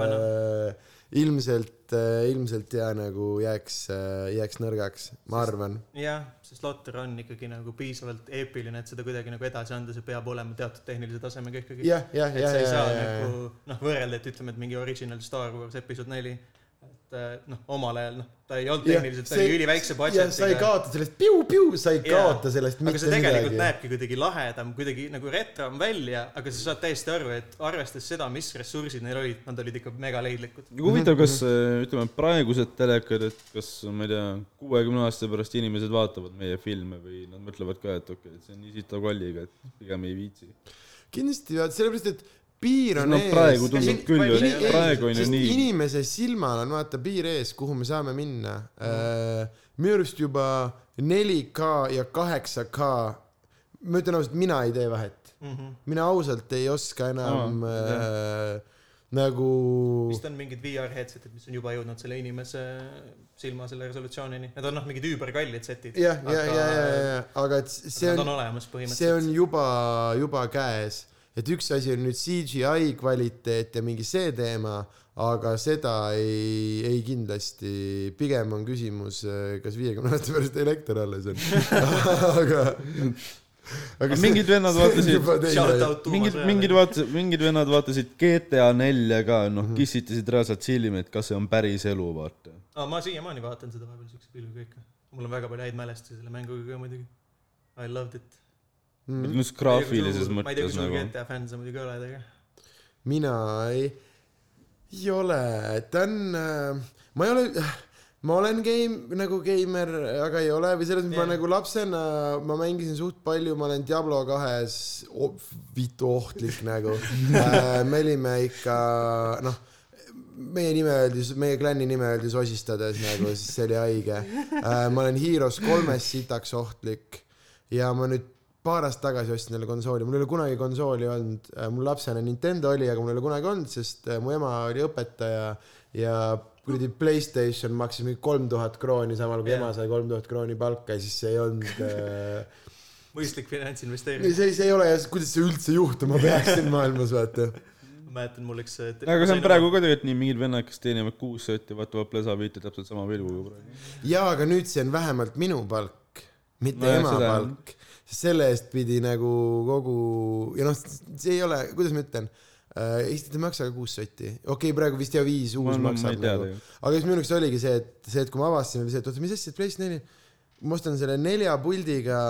oli äh, ilmselt, ja nagu jääks, jääks nõrgaks, ma arvan. jah, sest Lotter on ikkagi nagu piisavalt eepiline, et seda kuidagi nagu edasi anda, see peab olema teatud tehnilise tasemega ikkagi. et jah, sa ei jah, saa jah, nagu noh, võrrelda, et ütleme, et mingi original Star Wars episood neli, et noh, omal ajal noh, ta ei olnud tehniliselt, ta oli üliväikse ja sa ei budget'iga. kaota sellest piu-piu, sa ei Jaa. kaota sellest aga mitte see tegelikult midagi. näebki kuidagi lahedam, kuidagi nagu retrom välja, aga sa saad täiesti aru, et arvestades seda, mis ressursid neil olid, nad olid ikka megaleidlikud. huvitav, kas äh, ütleme, praegused telekad, et kas ma ei tea, kuuekümne aasta pärast inimesed vaatavad meie filme või nad mõtlevad ka, et okei okay,, et see on nii sita kolliga, et pigem ei viitsi. kindlasti, sellepärast et piir on no ees. praegu tundub küll ju, praegu on ju nii. inimese silmal on vaata piir ees, kuhu me saame minna äh,. minu arust juba 4K ja 8K, ma ütlen ausalt, mina ei tee vahet. Mhm. mina ausalt ei oska enam Aa, äh, nagu vist on mingid VR headset'id, mis on juba jõudnud selle inimese silma selle resolutsioonini. Need on noh, mingid üüberkallid setid. jah, ja, ja, ja, ja, aga et see on see on juba, juba käes, et üks asi on nüüd CGI kvaliteet ja mingi see teema, aga seda ei, ei kindlasti, pigem on küsimus, kas viiekümne aasta pärast elekter alles on. aga, aga see- mingid vennad vaatasid- mingid, mingid vaatasid, mingid vennad vaatasid GTA nelja ka, noh Mhm. kissitasid reaalselt silmi, et kas see on päris elu, vaata. aa, ma siiamaani vaatan seda vahepeal siukse pilguga ikka. mul on väga palju häid mälestusi selle mänguga ka muidugi. I loved it. Mhm. just graafilises ma ei tea, kui mõttes suur nagu. GTA fänn sa muidugi oled, aga. mina ei, ei ole, ta on, ma ei ole, ma olen game, nagu geimer, aga ei ole või selles mõttes yeah. ma nagu lapsena, ma mängisin suht palju, ma olen Diablo kahes oh,, vitu ohtlik nagu äh,. me olime ikka, noh, meie nime öeldi, meie klanni nime öeldi sosistades nagu, siis see oli haige äh,. ma olen Heroes kolmes sitaks ohtlik ja ma nüüd paar aastat tagasi ostsin jälle konsooli, mul ei ole kunagi konsooli olnud, mul lapsena Nintendo oli, aga mul ei ole kunagi olnud, sest äh, mu ema oli õpetaja ja kuradi Playstation maksis mingi kolm tuhat krooni, samal kui Jah. ema sai kolm tuhat krooni palka ja siis see ei olnud äh, mõistlik finantsinvesteering. see, see ei ole ja kuidas see üldse juhtuma peaks siin maailmas, vaata. ma mäletan, mul üks. aga see on praegu ka tegelikult nii, mingid vennad, kes teenivad kuus sotti, vaatavad Plesa viite täpselt sama pilguga praegu. jaa, aga nüüd see on vähemalt minu palk, mitte Nojah, ema palk. Sest selle eest pidi nagu kogu ja noh, see ei ole, kuidas ma ütlen äh,, Eesti ei maksa ka kuus sotti, okei okay,, praegu vist ja viis uus ma, ma maksab nagu, aga siis minu jaoks oligi see, et see, et kui ma avastasin, oli see, et oota, mis asja, PlayStation neli, ma ostan selle nelja puldiga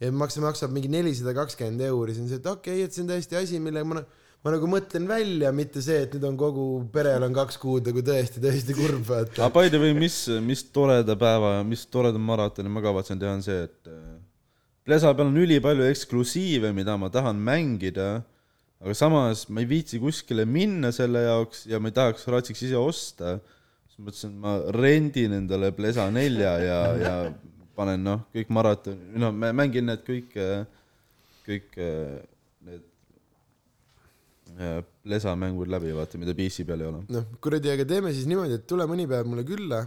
ja makse maksab mingi nelisada kakskümmend euri, siis on see, et okei okay,, et see on tõesti asi, millega ma, ma nagu mõtlen välja, mitte see, et nüüd on kogu perel on kaks kuud nagu tõesti, tõesti kurb, vaata. Aga by the way, mis, mis toreda päeva, mis toreda maratoni ma kavatsen teha, on see, et äh, Plesa peal on ülipalju eksklusiive, mida ma tahan mängida, aga samas ma ei viitsi kuskile minna selle jaoks ja ma ei tahaks, raatsiks ise osta. siis mõtlesin, et ma rendin endale Plesa nelja ja, ja panen noh, kõik maraton, noh, mängin need kõik, kõik need äh, Plesa mängud läbi, vaata, mida PC peal ei ole. noh, kuradi, aga teeme siis niimoodi, et tule mõni päev mulle külla,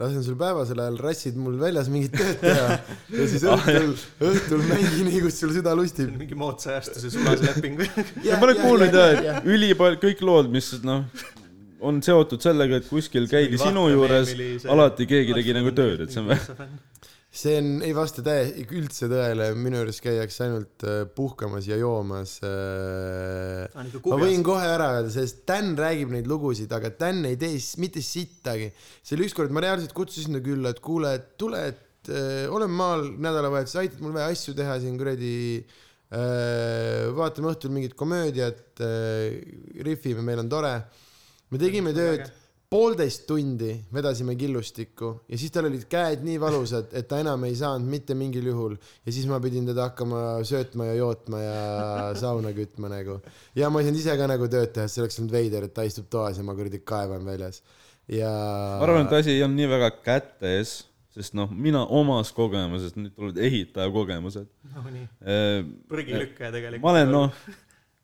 lasen sul päevasel ajal rassid mul väljas mingit tööd teha ja siis õhtul, õhtul mängi nii, kus sul süda lustib. mingi moodsa ajastuse sulase lepingu. ja ma olen kuulnud jah, et ülipalj, kõik lood, mis noh, on seotud sellega, et kuskil käidi sinu juures, alati keegi tegi nagu tööd, et see on väga. See on, ei vasta täie-, üldse tõele, minu juures käiakse ainult äh, puhkamas ja joomas äh,. ma võin kohe ära öelda, sest Dan räägib neid lugusid, aga Dan ei tee mitte sittagi. see oli ükskord, ma reaalselt kutsusin ta külla, et kuule, et tule, et äh, olen maal nädalavahetus, aitad mul vähe asju teha siin kuradi vaatame õhtul mingit komöödiat rihvime, meil on tore. me tegime tööd poolteist tundi vedasime killustikku ja siis tal olid käed nii valusad, et ta enam ei saanud mitte mingil juhul ja siis ma pidin teda hakkama söötma ja jootma ja sauna kütma nagu. ja ma ei saanud ise ka nagu tööd teha, see oleks olnud veider, et ta istub toas ja ma kuradi kaevan väljas. ja. ma arvan, et asi ei olnud nii väga kätes, sest noh, mina omast kogemusest, nüüd tulevad ehitaja kogemused. no nii, ma prügilükkaja tegelikult. olen noh,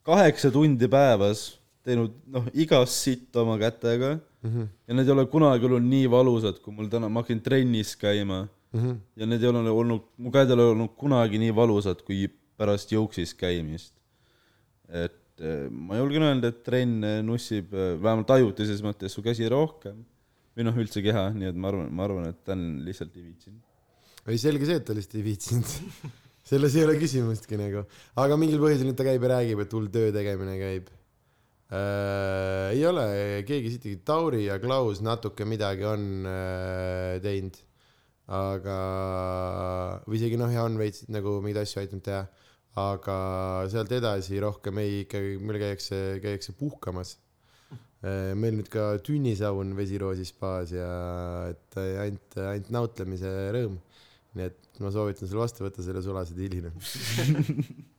kaheksa tundi päevas teinud noh, igast sitt oma kätega mm. -hmm. ja need ei ole kunagi olnud nii valusad, kui mul täna, ma hakkasin trennis käima Mm -hmm. ja need ei ole olnud, mu käed ei ole olnud kunagi nii valusad kui pärast jõuksis käimist. et äh, ma julgen öelda, et trenn äh, nussib äh, vähemalt ajutises mõttes su käsi rohkem või noh, üldse keha, nii et ma arvan, ma arvan, et Dan lihtsalt ei viitsinud. ei selge see, et ta lihtsalt ei viitsinud. selles ei ole küsimustki nagu, aga mingil põhjusel nüüd ta käib ja räägib, et hull töö tegemine käib äh,. ei ole keegi siit, Tauri ja Klaus natuke midagi on äh, teinud, aga, või isegi noh, ja on veits nagu mingeid asju aidanud teha, aga sealt edasi rohkem ei, ikkagi meil käiakse, käiakse puhkamas Äh, meil nüüd ka tünnisaun Vesiroosi spaas ja et ainult, ainult nautlemise rõõm. nii et ma soovitan selle vastu võtta selle sulase diilina.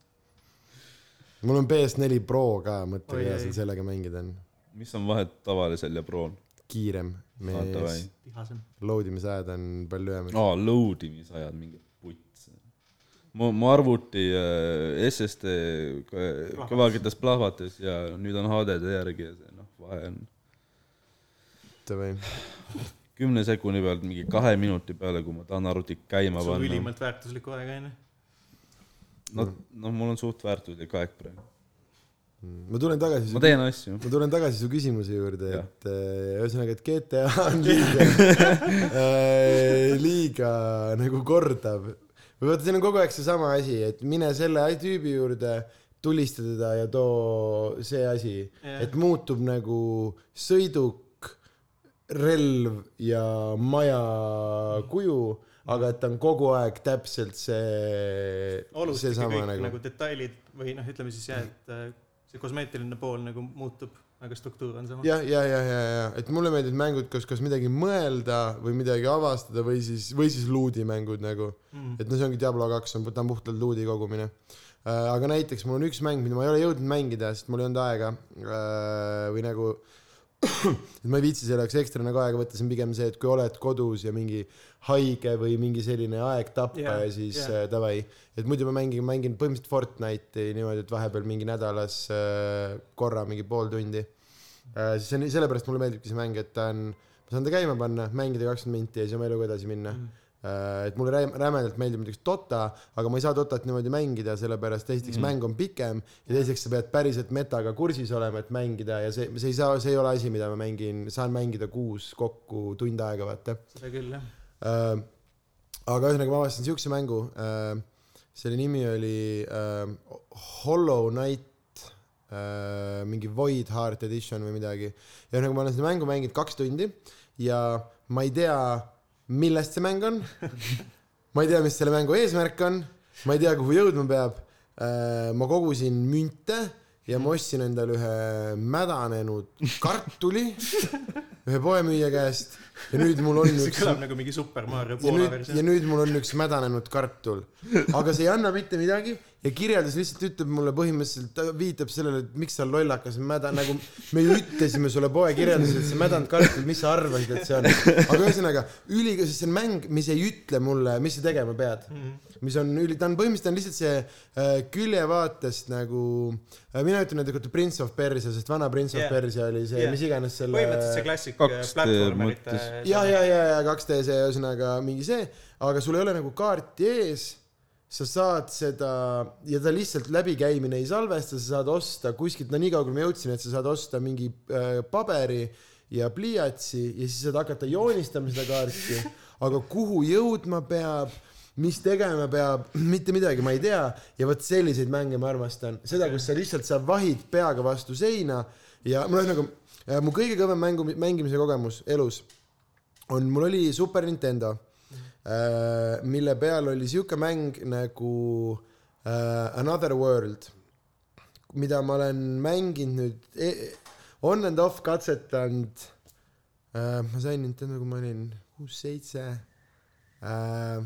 mul on PS4 Pro ka, mõtle Oi, kuidas ei. sellega mängida on. mis on vahet tavalisel ja prool? kiirem, mees,. load imisajad on palju lühemad. aa, load imisajad, mingi puts. mu, mu arvuti äh, SSD kõ- kõvaketas plahvatas ja nüüd on HDD järgi ja see noh, vahe on davai, kümne sekundi pealt mingi kahe minuti peale, kui ma tahan arvutit käima panna. ülimalt väärtuslikku aega onju. noh, noh, mul on suht väärtuslik aeg praegu. ma tulen tagasi ma, teen asju. ma tulen tagasi su küsimuse juurde, et äh, ühesõnaga, et GTA on liiga äh, liiga nagu kordab. või vaata, siin on kogu aeg seesama asi, et mine selle tüübi juurde, tulista teda ja too see asi, Jah. et muutub nagu sõiduk, relv ja maja kuju, aga et ta on kogu aeg täpselt see, oluliselt kõik nagu, nagu. detailid või noh, ütleme siis jah, et äh, see kosmeetiline pool nagu muutub, aga struktuur on sama. jah, ja, ja, ja, ja, et mulle meeldivad mängud, kus, kas midagi mõelda või midagi avastada või siis, või siis luudimängud nagu. Mm. et no see ongi Diablo kaks on, ta on puhtalt luudi kogumine. aga näiteks mul on üks mäng, mida ma ei ole jõudnud mängida, sest mul ei olnud aega. või nagu, et ma ei viitsi selle jaoks ekstra nagu aega võtta, see on pigem see, et kui oled kodus ja mingi haige või mingi selline aeg tappa Jaa, ja siis äh, davai. et muidu ma mängin, mängin põhimõtteliselt Fortnite'i niimoodi, et vahepeal mingi nädalas äh, korra mingi pool tundi äh,. see on, sellepärast mulle meeldibki see mäng, et ta on, ma saan ta käima panna, mängida kakskümmend minti ja siis oma eluga edasi minna mm.. Et mulle räim- rämedalt meeldib näiteks Dota, aga ma ei saa Dotat niimoodi mängida, sellepärast esiteks mm. mäng on pikem ja teiseks sa pead päriselt metaga kursis olema, et mängida ja see, see ei saa, see ei ole asi, mida ma mängin, saan mängida kuus kokku tund aega, vaata seda küll jah. äh,. aga ühesõnaga ma avastasin siukse mängu äh,, selle nimi oli äh, Hollow Knight äh,, mingi Void Heart Edition või midagi. ja ühesõnaga ma olen seda mängu mänginud kaks tundi ja ma ei tea, millest see mäng on. ma ei tea, mis selle mängu eesmärk on, ma ei tea, kuhu jõudma peab äh,. ma kogusin münte ja ma ostsin endale ühe mädanenud kartuli ühe poemüüja käest ja nüüd mul on see üks kõlab nagu mingi Super Mario Poola nüüd, ja versioon. nüüd mul on üks mädanenud kartul, aga see ei anna mitte midagi ja kirjeldus lihtsalt ütleb mulle põhimõtteliselt, ta viitab sellele, et miks sa lollakas mäda, nagu me ju ütlesime sulle poe kirjelduses, et see mädanud kartul, mis sa arvasid, et see on. aga ühesõnaga üliga, sest see on mäng, mis ei ütle mulle, mis sa tegema pead. mis on üli, ta on põhimõtteliselt on lihtsalt see äh, küljevaatest nagu äh,, mina ütlen näiteks Prince of Persia, sest vana Prince of Jah. Persia oli see Jah. mis iganes selle põhimõtteliselt see klassik kaks äh, platvormerite mõttes.. ja, ja, ja, ja 2D see ühesõnaga mingi see, aga sul ei ole nagu kaarti ees. Sa saad seda ja ta lihtsalt läbikäimine ei salvesta, sa saad osta kuskilt, no nii kaugele ma jõudsin, et sa saad osta mingi äh, paberi ja pliiatsi ja siis saad hakata joonistama seda kaarti. aga kuhu jõudma peab, mis tegema peab, mitte midagi ma ei tea. Ja vot selliseid mänge ma armastan, seda, kus sa lihtsalt, sa vahid peaga vastu seina ja no ühesõnaga äh, mu kõige kõvem mängu, mängimise kogemus elus on, mul oli Super Nintendo, mille peal oli sihuke mäng nagu äh, Another World, mida ma olen mänginud nüüd e on and off katsetanud äh,. ma sain Nintendo, kui ma olin kuus-seitse äh,,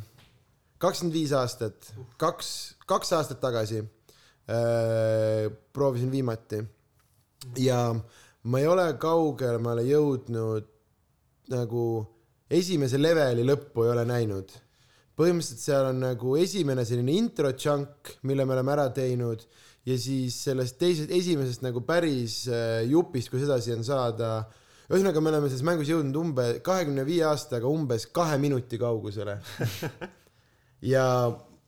kakskümmend viis aastat, kaks, kaks aastat tagasi äh, proovisin viimati ja ma ei ole kaugemale jõudnud nagu esimese leveli lõppu ei ole näinud. põhimõtteliselt seal on nagu esimene selline intro chunk, mille me oleme ära teinud ja siis sellest teisest, esimesest nagu päris äh, jupist, kus edasi on saada. ühesõnaga, me oleme selles mängus jõudnud umbe kahekümne viie aastaga umbes kahe minuti kaugusele. ja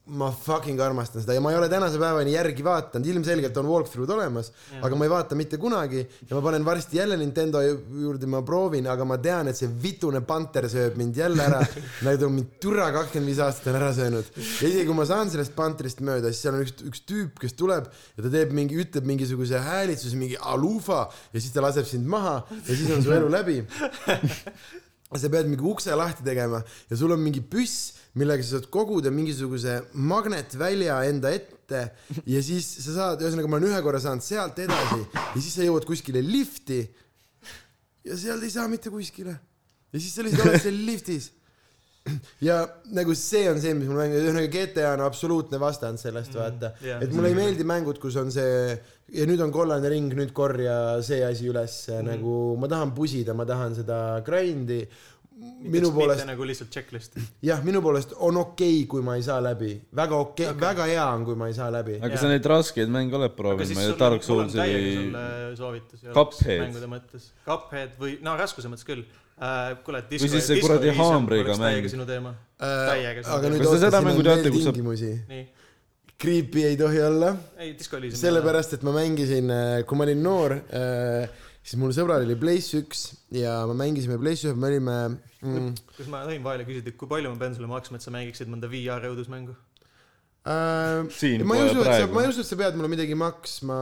ma fucking armastan seda ja ma ei ole tänase päevani järgi vaadanud, ilmselgelt on walkthrough'd olemas, aga ma ei vaata mitte kunagi ja ma panen varsti jälle Nintendo ju- juurde, ma proovin, aga ma tean, et see vitune panter sööb mind jälle ära, ta on mind türa kakskümmend viis aastat on ära söönud. ja isegi kui ma saan sellest pantrist mööda, siis seal on üks, üks tüüp, kes tuleb ja ta teeb mingi, ütleb mingisuguse häälitsuse, mingi alufa ja siis ta laseb sind maha ja siis on su elu läbi sa pead mingi ukse lahti tegema ja sul on mingi püss, millega sa saad koguda mingisuguse magnetvälja enda ette ja siis sa saad, ühesõnaga ma olen ühe korra saanud sealt edasi ja siis sa jõuad kuskile lifti ja sealt ei saa mitte kuskile. ja siis sa lihtsalt oled seal liftis. ja nagu see on see, mis mulle mängib, ühesõnaga GTA on absoluutne vastand sellest mm,, vaata jah. et mulle ei meeldi mängud, kus on see ja nüüd on kollane ring, nüüd korja see asi üles mm., nagu ma tahan pusida, ma tahan seda grind'i. minu poolest nagu lihtsalt checklist. jah, minu poolest on okei okay,, kui ma ei saa läbi, väga okei okay, okay., väga hea on, kui ma ei saa läbi. aga Jaa. sa neid raskeid mänge oled proovinud, ma ei sul tea, Dark Soulsi soovitus. Cuphead. mängude mõttes. Cuphead või, no raskuse mõttes küll uh,. kuule, Või siis see kuradi haamriga mäng. sinu teema. Täiega aga nüüd Kas te seda oota, mängu siin on teate, veel tingimusi. nii, Creepy ei tohi olla, sellepärast et ma mängisin, kui ma olin noor, siis mul sõbral oli Place üks ja me mängisime Place ühe, me olime mm, kas ma tohin vahele küsida, kui palju ma pean sulle maksma, et sa mängiksid mõnda VR õudusmängu? Äh, Siin ma ei usu, et sa, ma ei usu, et sa pead mulle midagi maksma,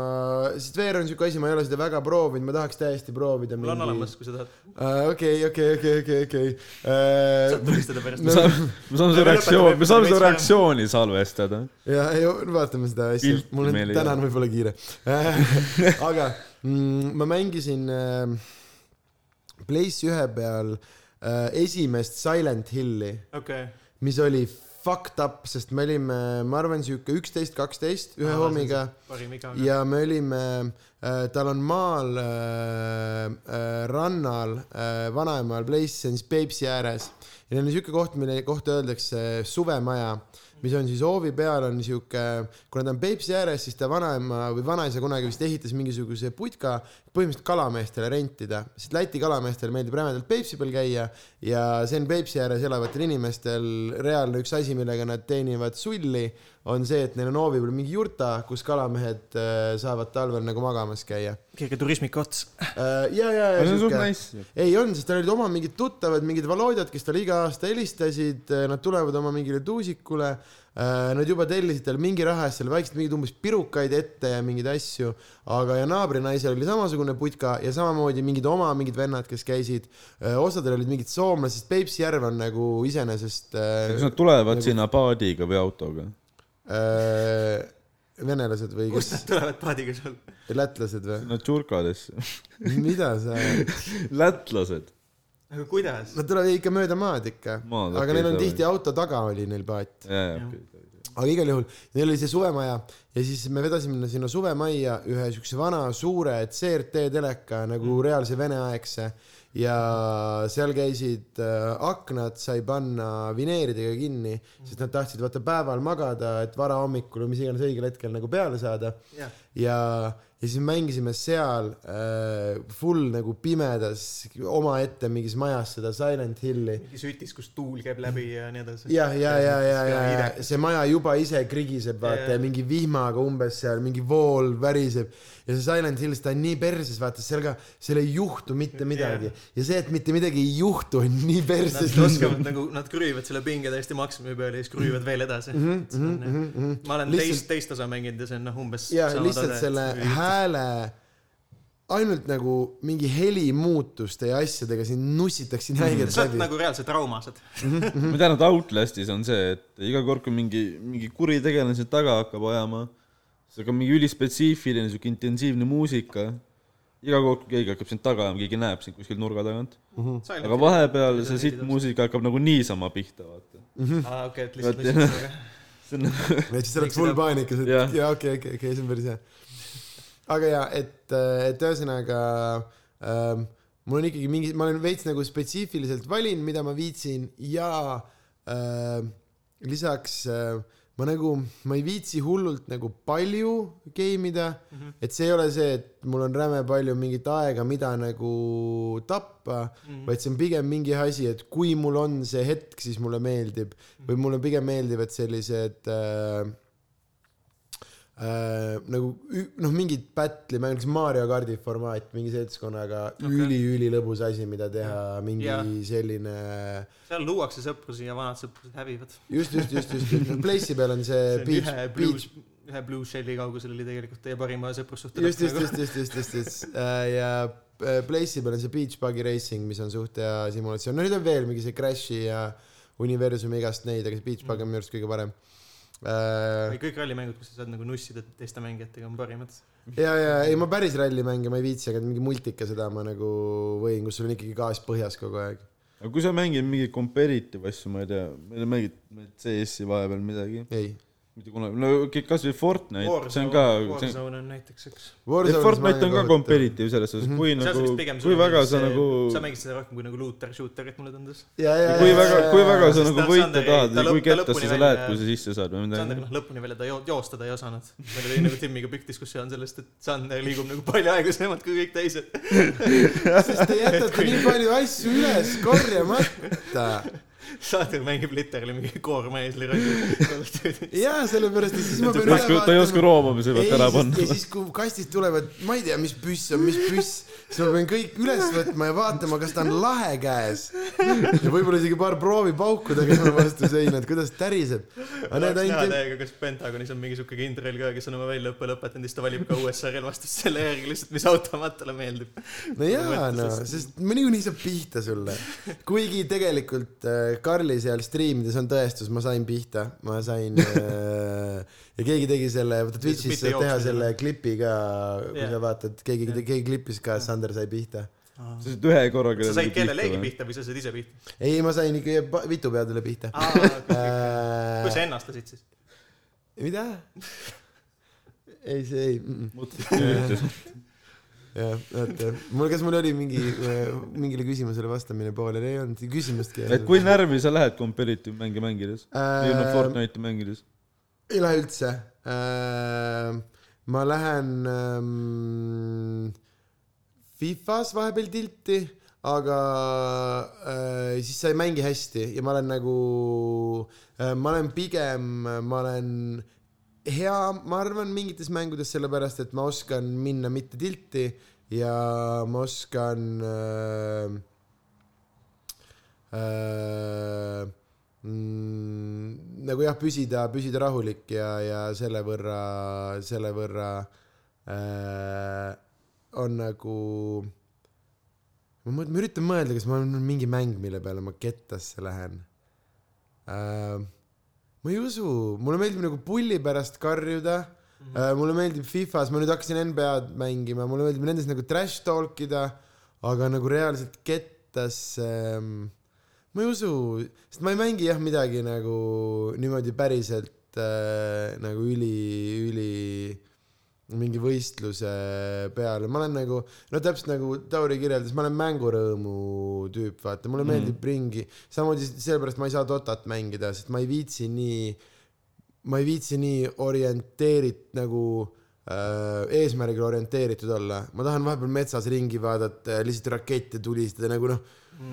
sest VR on siuke asi, ma ei ole seda väga proovinud, ma tahaks täiesti proovida. mul on olemas, kui sa tahad. okei, okei, okei, okei, okei. saad Äh, tulistada pärast me. saame, me saame su Me reaktsioon, lõpetame me saame su reaktsiooni salvestada. ja, ei vaatame seda asja mul on täna on võib-olla kiire. aga mm, ma mängisin äh, Place ühe peal äh, esimest Silent Hilli, okei, mis oli fucked up, sest me olime, ma arvan, sihuke üksteist, kaksteist ühe hommiga parim iga. ja me olime äh,, tal on maal äh, äh, rannal äh, vanaemal Place, see on siis Peipsi ääres neil on siuke koht, mille kohta öeldakse suvemaja, mis on siis hoovi peal on siuke, kuna ta on Peipsi ääres, siis ta vanaema või vanaisa kunagi vist ehitas mingisuguse putka põhimõtteliselt kalameestele rentida, sest Läti kalameestele meeldib rämedalt Peipsi peal käia ja see on Peipsi ääres elavatel inimestel reaalne üks asi, millega nad teenivad sulli, on see, et neil on hoovi peal mingi jurta, kus kalamehed äh, saavad talvel nagu magamas käia. keegi turismika ots. ja, ja, ja see on suht nice. ei on, sest tal olid oma mingid tuttavad, mingid Valodjad, kes talle iga aasta helistasid, nad tulevad oma mingile tuusikule. Nad juba tellisid tal mingi raha eest seal vaikselt mingeid umbes pirukaid ette ja mingeid asju, aga ja naabrinaisel oli samasugune putka ja samamoodi mingid oma mingid vennad, kes käisid. osadel olid mingid soomlased, sest Peipsi järv on nagu iseenesest kas äh, nad tulevad Nagu- sinna paadiga või autoga? Äh, venelased või kust kes, nad tulevad paadiga sul? lätlased või? Nad tšurkadesse. mida sa, lätlased. aga kuidas? nad tulevad ikka mööda maad ikka, aga neil on tihti auto taga oli neil paat. okei. aga igal juhul neil oli see suvemaja ja siis me vedasime sinna suvemajja ühe siukse vana suure CRT teleka nagu reaalse veneaegse ja seal käisid äh, aknad sai panna vineeridega kinni, sest nad tahtsid vaata päeval magada, et varahommikul või mis iganes õigel hetkel nagu peale saada. Jah, ja, ja siis mängisime seal äh, full nagu pimedas omaette mingis majas seda Silent Hilli mingi sütis, kus tuul käib läbi ja nii edasi. jah, ja, ja, ja, ja, ja see maja juba ise krigiseb, vaata ja mingi vihmaga umbes seal mingi vool väriseb ja see Silent Hills, ta on nii perses, vaata seal ka, seal ei juhtu mitte midagi ja see, et mitte midagi ei juhtu, on nii perses Nad. oskavad nagu, nad krüüvad selle pinge täiesti maksimumi peale ja siis krüüvad veel edasi. ma olen Lihtsalt- teist, teist osa mänginud ja see on noh, umbes. ja lihtsalt selle hääle, ainult nagu mingi helimuutuste ja asjadega sind nussitakse nii haigelt sa oled läbi. nagu reaalselt traumased. ma tean, et Outlastis on see, et iga kord, kui mingi, mingi kuritegelane sind taga hakkab ajama, see on mingi ülispetsiifiline siuke intensiivne muusika. iga kord, kui keegi hakkab sind taga ajama, keegi näeb sind kuskil nurga tagant. aga vahepeal see sitt muusika hakkab nagu niisama pihta, vaata. aa, okei, et lihtsalt lihtsalt. see on nagu, et siis sa oled full paanikas, et jaa, okei, okei, okei, see on päris hea. Aga jaa, et, et ühesõnaga ähm, mul on ikkagi mingi, ma olen veits nagu spetsiifiliselt valin, mida ma viitsin ja äh, lisaks äh, ma nagu, ma ei viitsi hullult nagu palju game ida mm, -hmm. et see ei ole see, et mul on räme palju mingit aega, mida nagu tappa mm, -hmm. vaid see on pigem mingi asi, et kui mul on see hetk, siis mulle meeldib või mulle pigem meeldivad sellised äh, äh, nagu noh, mingid battle'i mäng, näiteks Mario kardi formaat mingi seltskonnaga okay. Üliülilõbus asi, mida teha, mingi Jaa. selline seal luuakse sõprusi ja vanad sõprused hävivad. just, just, just, just, just, Place'i peal on see see on beach ühe, beach blue, ühe blue shell'i kaugusel oli tegelikult teie parima sõprussuhte just, just, just, just, just, just, just äh, ja äh, Place'i peal on see Beach Buggy Racing, mis on suht hea simulatsioon, no nüüd on veel mingi see Crashi ja universumi igast neid, aga see Beach Bug on minu arust kõige parem äh,. kõik rallimängud, kus sa saad nagu nussida teiste mängijatega, on parimad. ja, ja ei, ma päris rallimänge ma ei viitsi, aga mingi multika seda ma nagu võin, kus sul on ikkagi gaas põhjas kogu aeg. aga kui sa mängid mingeid competitive asju, ma ei tea, mängid CS-i vahepeal midagi, ei. Mitte kunagi, no kasvõi Fortnite, see on ka, Warzone on näiteks üks. Fortnite on ka. competitive selles suhtes, Mhm. kui seal nagu kui väga sa nagu, sa mängid seda rohkem kui nagu looter shooter'it mulle tundus. ja, ja, kui väga, kui väga sa nagu ta- võita Sander- tahad ta või kui kettasse sa lähed, kui sa sisse saad või Sander midagi. noh, lõpuni välja ta jo- joostada ei osanud. meil oli nagu Timmiga pikk diskussioon sellest, et Sander liigub nagu palju aeglasemalt kui kõik teised. sest te jätate nii palju asju üles korjamata. Sander mängib literally mingi koormeesli rolli. jaa, sellepärast, et siis ma pean ei oska, ta ei oska roomamise pealt ära panna ja. siis, kui kastist tulevad, ma ei tea, mis püss on, mis püss, siis ma pean kõik üles võtma ja vaatama, kas ta on lahe käes. ja võib-olla isegi paar proovipauku tegema vastu seina, et kuidas täriseb. aga näha ainult, täiega, kas Pentagonis on mingi siuke kindral ka, kes on oma väljaõppe lõpetanud ja siis ta valib ka USA relvastust selle järgi lihtsalt, mis automaat talle meeldib. no jaa, no sest niikuinii saab pihta sulle. kuigi tegelikult äh, Karli seal striimides on tõestus, ma sain pihta, ma sain äh, ja keegi tegi selle, vaata Twitch'is saad teha selle klipi ka, kui Jah. sa vaatad, keegi Jah., keegi klippis ka, Sander sai pihta. sa said ühe korraga. sa said kellelegi pihta või sa said ise pihta? ei, ma sain ikka pa- vitu peadele pihta. kui sa Äh, ennastasid siis? mida? ei, see ei mm,. mõtlesin, jah, oota, mul, kas mul oli mingi, mingile küsimusele vastamine pooleli, ei olnud küsimustki. et kui närvi sa lähed competitive mänge mängides? äh, Fortnite'i mängides? ei lähe üldse äh,. ma lähen ähm, Fifas vahepeal tilti, aga äh, siis sa ei mängi hästi ja ma olen nagu äh,, ma olen pigem, ma olen hea, ma arvan, mingites mängudes, sellepärast et ma oskan minna mitte tilti ja ma oskan äh, äh, mm, nagu jah, püsida, püsida rahulik ja, ja selle võrra, selle võrra äh, on nagu ma ma üritan mõelda, kas mul on mingi mäng, mille peale ma kettasse lähen äh,. Ma ei usu, mulle meeldib nagu pulli pärast karjuda mm, -hmm. mulle meeldib Fifas, ma nüüd hakkasin NBA-d mängima, mulle meeldib nendes nagu trash talk ida, aga nagu reaalselt kettasse ähm, ma ei usu, sest ma ei mängi jah midagi nagu niimoodi päriselt äh, nagu üli, üli mingi võistluse peale, ma olen nagu, no täpselt nagu Tauri kirjeldas, ma olen mängurõõmu tüüp, vaata, mulle mm. meeldib ringi, samamoodi sellepärast ma ei saa Dotat mängida, sest ma ei viitsi nii, ma ei viitsi nii orienteerit- nagu äh, eesmärgile orienteeritud olla, ma tahan vahepeal metsas ringi vaadata lihtsalt rakette tulistada nagu noh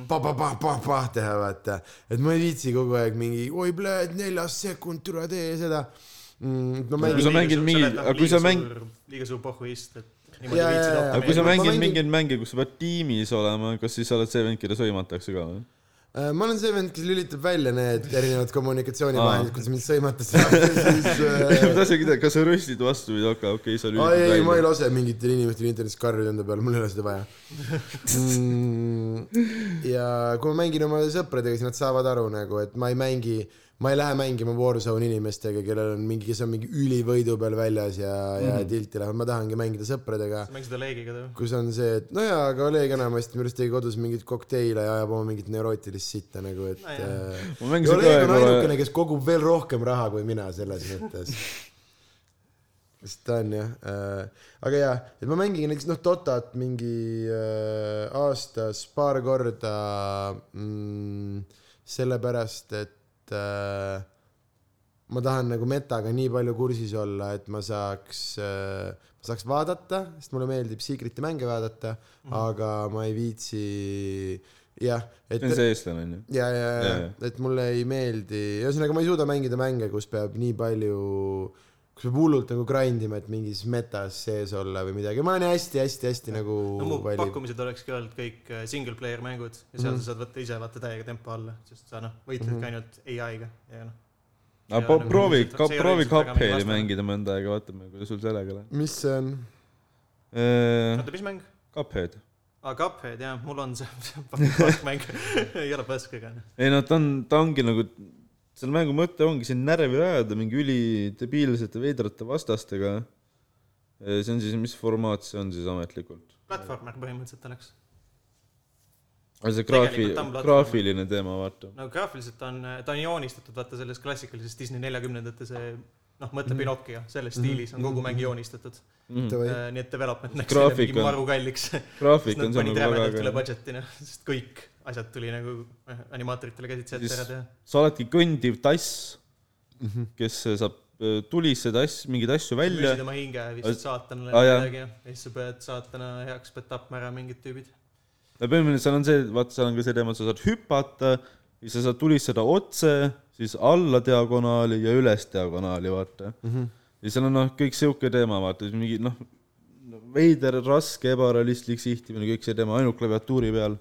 pa-pa-pa-pa-pa teha, vaata. et ma ei viitsi kogu aeg mingi oi, neljas sekund, tule tee seda mm,. ma Kui mängin sa mängid mingi- aga kui sa mäng-. liiga suur pohhuist, et niimoodi jaa, viitsid jaa. aga kui sa mängid mängin- mingeid mänge, kus sa pead tiimis olema, kas siis sa oled see vend, keda sõimatakse ka või? Äh, ma olen see vend, kes lülitab välja need erinevad kommunikatsioonivahendid kuidas mind sõimatakse. siis ma äh, tahtsin küsida, kas sa röstid vastu või okei, okei, sa lülitad ei, ma ei välja. lase mingitel inimestel internetis karjuda enda peale, mul ei ole seda vaja mm,. ja kui ma mängin oma sõpradega, siis nad saavad aru nagu, et ma ei mängi, ma ei lähe mängima Warzone inimestega, kellel on mingi, kes on mingi ülivõidu peal väljas ja mm, -hmm. ja tilti lähevad, ma tahangi mängida sõpradega sa mängid Olegiga või? kus on see, et no jaa, aga Oleg enamasti minu arust tegi kodus mingeid kokteile ja ajab oma mingit neurootilist sitta nagu, et No äh, Oleg on ainukene, kes kogub veel rohkem raha kui mina selles mõttes. sest ta on jah äh,, aga jaa, et ma mängin näiteks noh, Dotat mingi äh, aastas paar korda mm,, sellepärast et äh, ma tahan nagu metaga nii palju kursis olla, et ma saaks äh,, ma saaks vaadata, sest mulle meeldib Secret'i mänge vaadata mm. -hmm. aga ma ei viitsi, jah, et see on see eestlane onju. ja, ja, ja Jaa, jaa., et mulle ei meeldi, ühesõnaga ma ei suuda mängida mänge, kus peab nii palju, kus peab hullult nagu grind ima, et mingis metas sees olla või midagi, ma olen hästi-hästi-hästi nagu no mu valib. pakkumised olekski olnud kõik äh, single player mängud ja seal Mhm. sa saad võtta ise vaata täiega tempo alla, sest sa noh, võitledki Mhm. ainult ai-ga ja noh. aga nagu proovi, proovi Cupheadi mängida mõnda aega, vaatame, kuidas sul sellega läheb. mis see on? oota, mis mäng? Cuphead. aa, Cuphead jah, mul on see, see on paskmäng ei ole pask, aga noh. ei no ta on, ta ongi nagu, selle mängu mõte ongi siin närvi ajada mingi ülidebiilsete veidrate vastastega. see on siis, mis formaat see on siis ametlikult? platvormer põhimõtteliselt oleks. see graafi graafiline teema, vaata. no graafiliselt on, ta on joonistatud vaata selles klassikalises Disney neljakümnendate see noh, mõtle Mhm. Pinocchio, selles stiilis on kogu mäng joonistatud. Davai, nii et development läks Graafik mingi on- maru kalliks. graafik on seal nagu väga üle äge. budget'i noh, sest kõik asjad tuli nagu eh, animaatoritele käsitsi ette ära teha. sa oledki kõndiv tass, Mhm. kes saab äh, tulistada asju, mingeid asju välja müüsid. oma hinge, viisid saatanale Aa, jah. midagi ja siis sa pead saatana heaks, pead tapma ära mingid tüübid. ja põhimõtteliselt seal on see, vaata, seal on ka see teema, et sa saad hüpata, siis sa saad tulistada otse, siis alla diagonaali ja üles diagonaali, vaata. Mhm. ja seal on noh, kõik sihuke teema, vaata, mingi noh, veider, raske, ebarealistlik sihtimine, kõik see teema ainult klaviatuuri peal.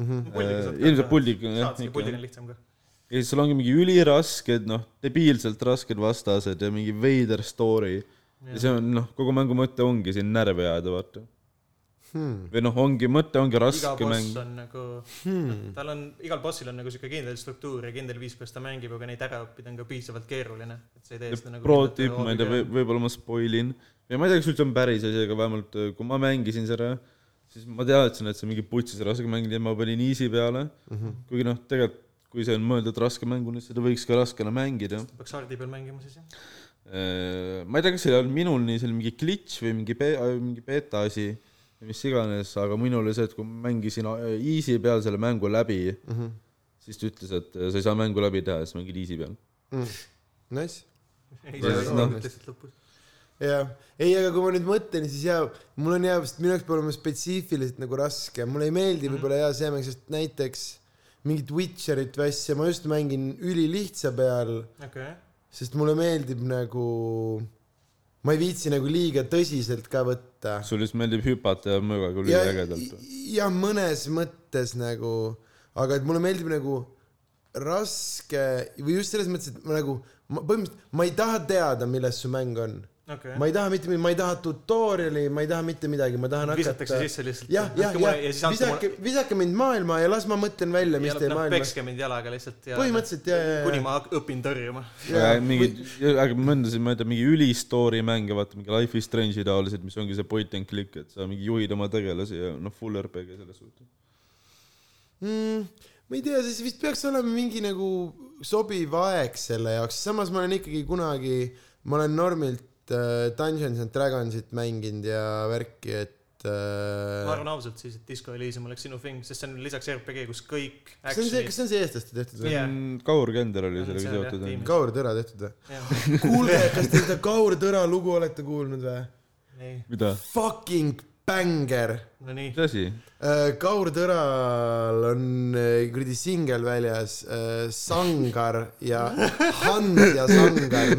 Mhm. ilmselt puldiga, jah, saatski puldil on lihtsam ka. ja siis sul ongi mingi ülirasked, noh, debiilselt rasked vastased ja mingi veider story. ja see on noh, kogu mängu mõte ongi siin närvi ajada, vaata. Hmm. või noh, ongi, mõte ongi iga raske boss mäng. on nagu Hmm. tal on, igal bossil on nagu siuke kindel struktuur ja kindel viis, kuidas ta mängib, aga neid ära õppida on ka piisavalt keeruline, et sa ei tee seda nagu pro tipp, ma ei tea, võib-olla ma spoil in. ja ma ei tea, kas üldse on päris asi, aga vähemalt äh, kui ma mängisin seda, siis ma teadsin, et see on mingi putsis raske mäng, nii et ma panin easy peale. Mhm. kuigi noh, tegelikult kui see on mõeldud raske mänguna, siis seda võiks ka raskena mängida. peaks hardi peal mängima siis jah. ma ei tea, kas see on minul nii, see oli mingi glitch või mingi be-, mingi beeta asi või mis iganes, aga minul oli see, et kui ma mängisin äh, easy peal selle mängu läbi, Mhm. siis ta ütles, et äh, sa ei saa mängu läbi teha, siis mängid easy peal. Hmm. Nice. ei siis ka noh- lihtsalt lõpus. jah, ei, aga kui ma nüüd mõtlen, siis jaa, mul on jaa, sest minu jaoks peab olema spetsiifiliselt nagu raske, mulle ei meeldi Mhm. võib-olla jaa see mäng, sest näiteks mingit Witcherit või asja ma just mängin ülilihtsa peal, okei, sest mulle meeldib nagu, ma ei viitsi nagu liiga tõsiselt ka võtta. sulle lihtsalt meeldib hüpata ja mõõgaga ja üliägedalt või?, ja mõnes mõttes nagu, aga et mulle meeldib nagu raske või just selles mõttes, et ma nagu, ma põhimõtteliselt, ma ei taha teada, milles su mäng on. okei. ma ei taha mitte, ma ei taha tutorial'i, ma ei taha mitte midagi, ma tahan visatakse hakata. sisse lihtsalt. jah, jah, jah, visake, visake mind maailma ja las ma mõtlen välja, mis teie noh, maailmas. pekske mind jalaga lihtsalt ja põhimõtteliselt ja, ja, kuni ja. ma hak- õpin tõrjuma. mingid, aga ma mõtlesin, ma ei tea, mingi ülistory mänge, vaata mingi Life is Strange'i taolised, mis ongi see point and click, et sa mingi juhid oma tegelasi ja noh, full RPG selles suhtes. mm,. ma ei tea, siis vist peaks olema mingi nagu sobiv aeg selle jaoks, samas ma olen ikkagi kunagi, ma olen normilt Dungeons and Dragonsit mänginud ja värki, et ma äh, arvan ausalt siis, et Disco Elysium oleks sinu thing, sest see on lisaks RPG, kus kõik kas see on see, kas see on see eestlaste tehtud või? Jah. Kaur Kender oli sellega seotud. Kaur Tõra tehtud või? kuulge, kas te seda Kaur Tõra lugu olete kuulnud või? mida? Fucking banger. no nii, mis asi? Kaur Tõral on äh, kuradi singel väljas, Sangar ja Hans ja Sangar,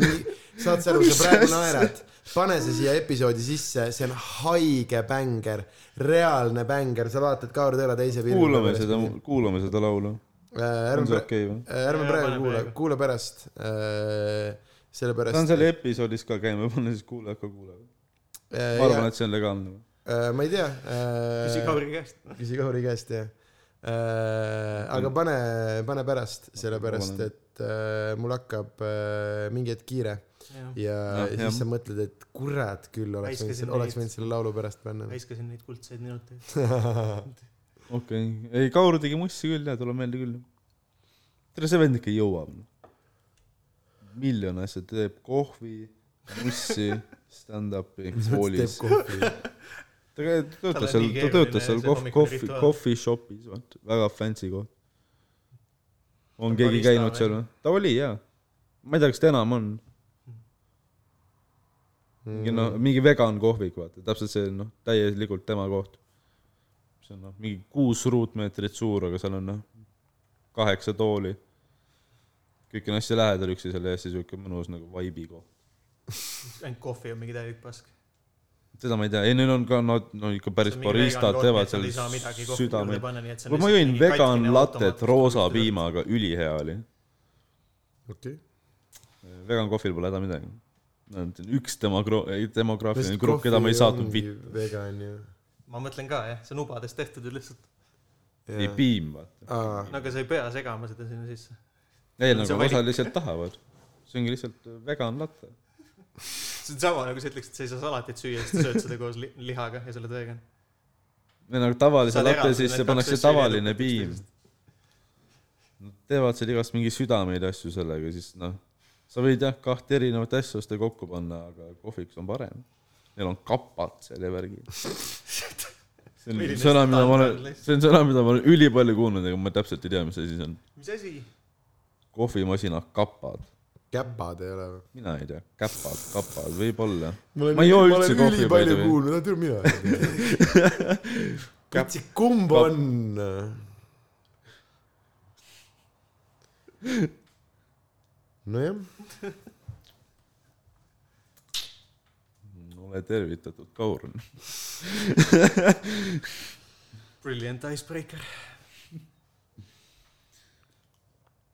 saad sa aru, sa praegu naerad, pane see siia episoodi sisse, see on haige bänger, reaalne bänger, sa vaatad Kaur Tõra teise filmi. kuulame seda, kuulame seda laulu. on ärme või? ärme praegu pane kuula kuula pärast. ta sellepärast. on seal episoodis ka käima panna, siis kuulajad ka kuulevad. ma arvan, et see on legaalne. et. ma ei tea. küsi Kauri käest. küsi Kauri käest jah äh,. aga pane, pane pärast, sellepärast et äh, mul hakkab äh, mingi hetk kiire ja, ja Jah, jah. siis sa mõtled, et kurat küll oleks võinud oleks võinud selle laulu pärast panna. raiskasin neid kuldseid minuteid. okei, ei Kaur tegi mussi küll ja tuleb meelde küll. tere, see vend ikka jõuab. miljon asja, teeb kohvi, mussi, stand-up'i koolis. ta töötas seal ta töötas seal kohv-, kohvi, coffee shop'is, vaata, väga fancy koht. on On keegi käinud seal või? ta oli jaa. ma ei tea, kas ta enam on. mingi noh, mingi vegan kohvik, vaata, täpselt see noh, täielikult tema koht. see on noh, mingi kuus ruutmeetrit suur, aga seal on noh, kaheksa tooli. kõik on hästi lähedal üksteisele ja hästi siuke mõnus nagu vibe'i koht. ainult kohvi on mingi täielik pask. Seda ma ei tea, ei neil on ka no, no ikka päris baristad teevad seal südameid. kui ma jõin vegan latet roosa. piimaga, ülihea oli. okei. vegan kohvil pole häda midagi. üks demogro-, demograafiline grupp, keda ma ei saatnud vitt, vegan ju. ma mõtlen ka jah, see on ubadest tehtud ju lihtsalt. ei piim, vaata. aa, no aga sa ei pea segama seda sinna sisse. ei, nagu lihtsalt tahavad. see ongi lihtsalt vegan latte. See on sama nagu sa ütleksid, sa ei saa salatit süüa, siis sööd seda koos li lihaga ja sa oled vegan. ei nagu tavalise latte sisse pannakse tavaline piim. Nad teevad seal igast mingi südameid asju sellega, siis noh, sa võid jah, kahte erinevat asja osta kokku panna, aga kohviks on parem. Neil on kapad seal ja värgid. see on sõna, mida ma olen see on sõna, mida ma olen ülipalju kuulnud, aga ma täpselt ei tea, mis asi see on. mis asi? kohvimasina kapad, käpad ei ole või? mina ei tea, käpad, kapad, võib-olla. olen Ma ei joo üldse kohvi, by the ülipalju kuulnud, no tead mina ei tea. katsi, kumb on? nojah, ole tervitatud, Kaur. Brilliant icebreaker.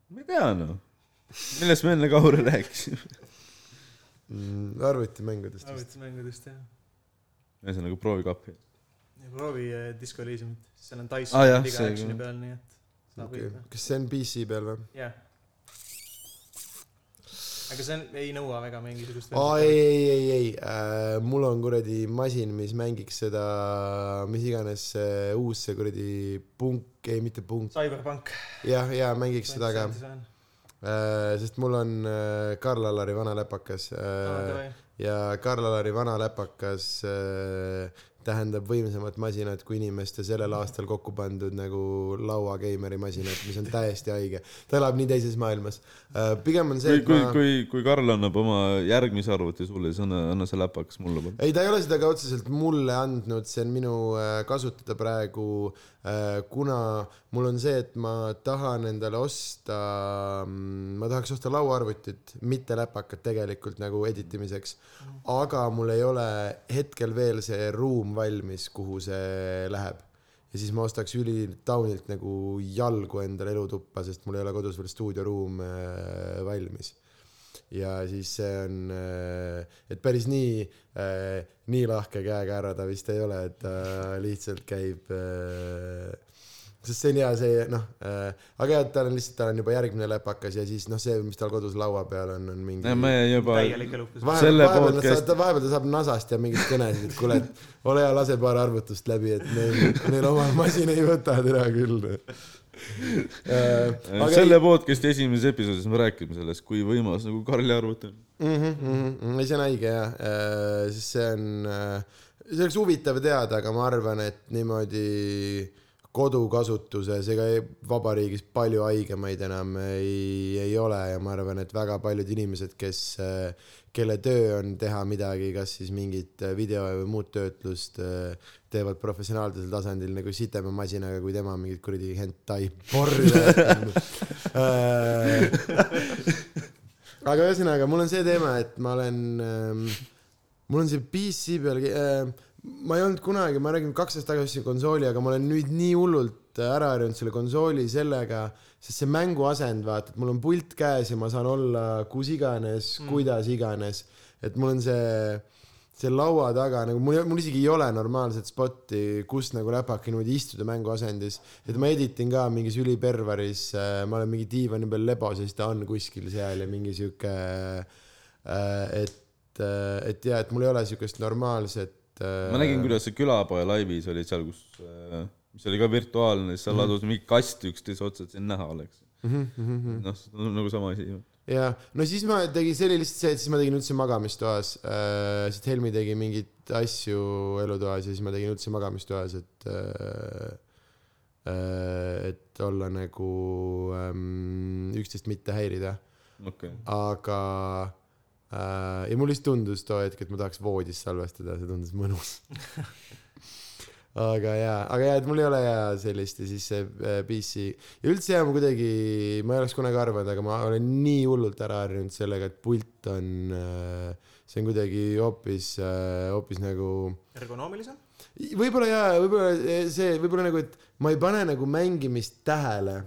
ma ei tea noh, millest me enne Kauri rääkisime. Mm, arvutimängudest vist. arvutimängudest jah. ühesõnaga proovi kappi. ja proovi äh, Disco Elysiumit, seal on Dice jah, iga see action'i peal, nii et saab okei okay., kas see on PC peal või? jah. aga see on, ei nõua väga mingisugust aa ei, ei, ei, ei äh,, mul on kuradi masin, mis mängiks seda, mis iganes see uus see kuradi punk, ei mitte punk, Cyberpunk. jah, ja mängiks seda ka. Äh, sest mul on äh, Karl-Alari vana läpakas äh, ja Karl-Alari vana läpakas äh, tähendab võimsamat masinat kui inimeste sellel aastal kokku pandud nagu lauageimeri masinad, mis on täiesti haige. ta elab nii teises maailmas. Pigem on see, kui, et kui ma, kui, kui Karl annab oma järgmise arvuti sulle, siis anna, anna see läpakas mulle ei, ta ei ole seda ka otseselt mulle andnud, see on minu kasutada praegu äh,, kuna mul on see, et ma tahan endale osta, ma tahaks osta lauaarvutit, mitte läpakat tegelikult nagu editimiseks. aga mul ei ole hetkel veel see ruum valmis, kuhu see läheb. ja siis ma ostaks ülitaunilt nagu jalgu endale elutuppa, sest mul ei ole kodus veel stuudioruum äh, valmis ja siis see on, et päris nii, nii lahke käega härra ta vist ei ole, et ta lihtsalt käib, sest see on hea, see noh, aga jah, et tal on lihtsalt, tal on juba järgmine läpakas ja siis noh, see, mis tal kodus laua peal on, on mingi me juba, vahepeal, podcast- ta, vahepeal ta saab NASA-st ja mingeid kõnesid, et kuule, et ole hea, lase paar arvutust läbi, et neil, neil oma masin ei võta täna küll. aga selle podcast'i esimeses episoodis me rääkisime sellest, kui võimas nagu Karli arvuti on. mm. -hmm, see on haige jah, sest see on, see oleks huvitav teada, aga ma arvan, et niimoodi kodukasutuses ega ei- vabariigis palju haigemaid enam ei, ei ole ja ma arvan, et väga paljud inimesed, kes, kelle töö on teha midagi, kas siis mingit video või muud töötlust, teevad professionaalsel tasandil nagu sitema masinaga, kui tema mingit kuradi hentai porri rääkib aga ühesõnaga, mul on see teema, et ma olen ähm,, mul on see PC peal äh,, ma ei olnud kunagi, ma räägin kaks aastat tagasi konsooli, aga ma olen nüüd nii hullult ära harjunud selle konsooli sellega, sest see mänguasend, vaata, et mul on pult käes ja ma saan olla kus iganes mm., kuidas iganes, et mul on see see laua taga nagu mul, mul isegi ei ole normaalset spotti, kus nagu läpaka niimoodi istuda mänguasendis. et ma editin ka mingis üliperveris, ma olen mingi diivani peal lebos ja siis ta on kuskil seal ja mingi sihuke, et, et ja, et mul ei ole siukest normaalset. Ma nägin, kuidas see külapoe laivis oli seal, kus, mis oli ka virtuaalne, siis seal ladus mingi kast üksteise otsa, et sind näha oleks. noh, nagu sama asi. ja no siis ma tegin, see oli lihtsalt see, et siis ma tegin üldse magamistoas äh,, sest Helmi tegi mingeid asju elutoas ja siis ma tegin üldse magamistoas, et äh, äh, et olla nagu ähm, üksteist mitte häirida. okay.. aga äh, ja mulle lihtsalt tundus too hetk, et ma tahaks voodis salvestada, see tundus mõnus. aga jaa, aga jaa, et mul ei ole jaa sellist ja siis see äh, PC ja üldse jaa, ma kuidagi, ma ei oleks kunagi arvanud, aga ma olen nii hullult ära harjunud sellega, et pult on äh,, see on kuidagi hoopis äh,, hoopis nagu ergonoomilisem. võib-olla jaa, võib-olla see, võib-olla nagu, et ma ei pane nagu mängimist tähele,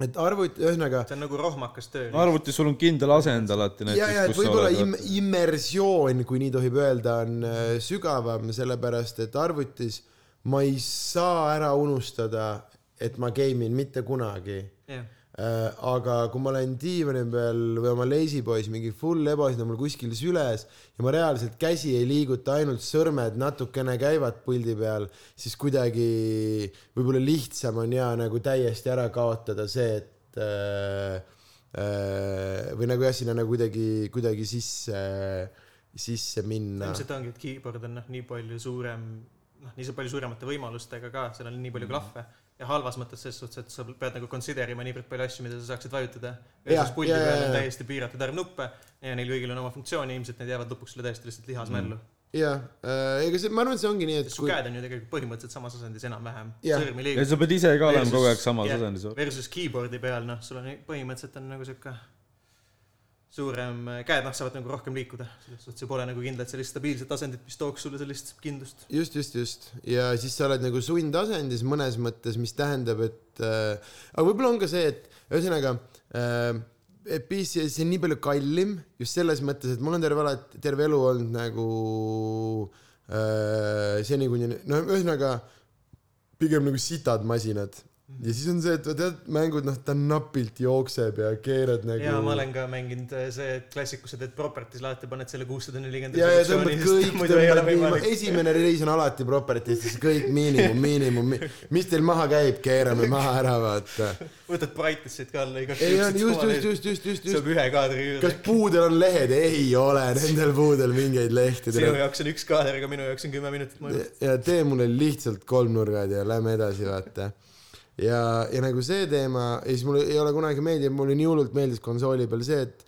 et arvuti, ühesõnaga see on nagu rohmakas töö. arvutis sul on kindel asend alati ja, ja et näiteks, võib-olla im-, immersioon, kui nii tohib öelda, on äh, sügavam, sellepärast et arvutis ma ei saa ära unustada, et ma game in mitte kunagi. jah, aga kui ma olen diivani peal või oma lazyboy's mingi full ebasinna mul kuskil süles ja ma reaalselt käsi ei liiguta, ainult sõrmed natukene käivad puldi peal, siis kuidagi võib-olla lihtsam on ja nagu täiesti ära kaotada see, et äh, äh, või nagu jah, sinna nagu kuidagi, kuidagi sisse, sisse minna. ilmselt ongi, et keyboard on noh, nii palju suurem, noh, nii palju suuremate võimalustega ka, seal on nii palju klahve ja halvas mõttes selles suhtes, et sa pead nagu consider ima niivõrd palju asju, mida sa saaksid vajutada. Versus puldi peal on täiesti piiratud arv nuppe ja neil kõigil on oma funktsioon ja ilmselt need jäävad lõpuks sulle täiesti lihtsalt lihasmällu mm.. jah, ega see, ma arvan, et see ongi nii, et su kui, käed on ju tegelikult põhimõtteliselt samas asendis enam-vähem. Ja sa pead ise ka olema kogu aeg samas asendis. versus keyboard'i peal, noh, sul on põhimõtteliselt on nagu sihuke suurem, käed noh, saavad nagu rohkem liikuda, selles suhtes ei pole nagu kindlalt sellist stabiilset asendit, mis tooks sulle sellist kindlust. just, just, just. Ja siis sa oled nagu sundasendis mõnes mõttes, mis tähendab, et äh, aga võib-olla on ka see, et ühesõnaga äh, et PC, see on nii palju kallim just selles mõttes, et mul on terve alati, terve elu olnud nagu äh, seni kuni, no ühesõnaga pigem nagu sitad masinad ja siis on see, et tead, mängud, noh, ta napilt jookseb ja keerad nagu ja ma olen ka mänginud äh, see klassik, kus sa teed properties lahti, paned selle kuussada nelikümmend. ja, ja tõmbad kõik, tõmbad miinimum, esimene reis on alati properties, siis kõik miinimum, miinimum, mis teil maha käib, keerame maha ära, vaata. võtad brightness'it ka alla igaks on just, just, just, just, just, just. saab ühe kaadri kas juurde. puudel on lehed? ei ole nendel puudel mingeid lehti. sinu jaoks on üks kaader, aga minu jaoks on kümme minutit mõju. ja tee mulle lihtsalt kolmnurgad ja lähme edasi, vaata. ja, ja nagu see teema ja siis mulle ei ole kunagi meeldinud, mulle nii hullult meeldis konsooli peal see, et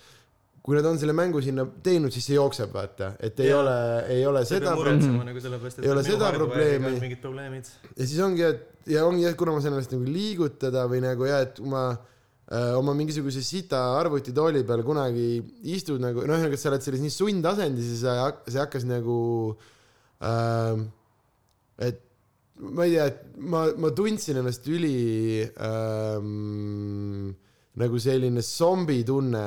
kui nad on selle mängu sinna teinud, siis see jookseb, vaata, et ei Jaa. ole, ei ole seda muretsema nagu sellepärast, Ei ole minu seda probleemi. mingid probleemid. ja siis ongi, et ja ongi jah, kuna ma saan ennast nagu liigutada või nagu jah, et ma äh, oma mingisuguse sita arvutitooli peal kunagi istud nagu, noh, ühesõnaga, et sa oled selles nii sundasendis ja sa, see hakkas nagu äh,, et ma ei tea, et ma, ma tundsin ennast üli ähm, nagu selline zombi tunne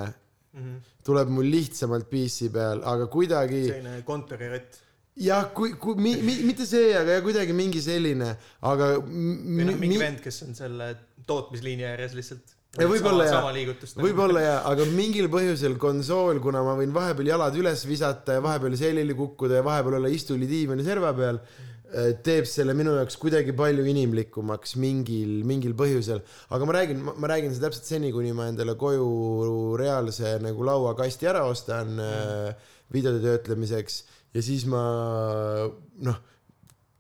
tuleb mul lihtsamalt PC peal, aga kuidagi selline kontorirott. jah, kui, kui mi, mi, mitte see, aga kuidagi mingi selline, aga või noh, mingi mi, vend, kes on selle tootmisliini ääres lihtsalt. Ja võib-olla jaa. võib-olla jaa, aga mingil põhjusel konsool, kuna ma võin vahepeal jalad üles visata ja vahepeal selili kukkuda ja vahepeal olla istuli diivani serva peal, teeb selle minu jaoks kuidagi palju inimlikumaks mingil, mingil põhjusel. aga ma räägin, ma räägin seda täpselt seni, kuni ma endale koju reaalse nagu lauakasti ära ostan mm. videode töötlemiseks ja siis ma noh,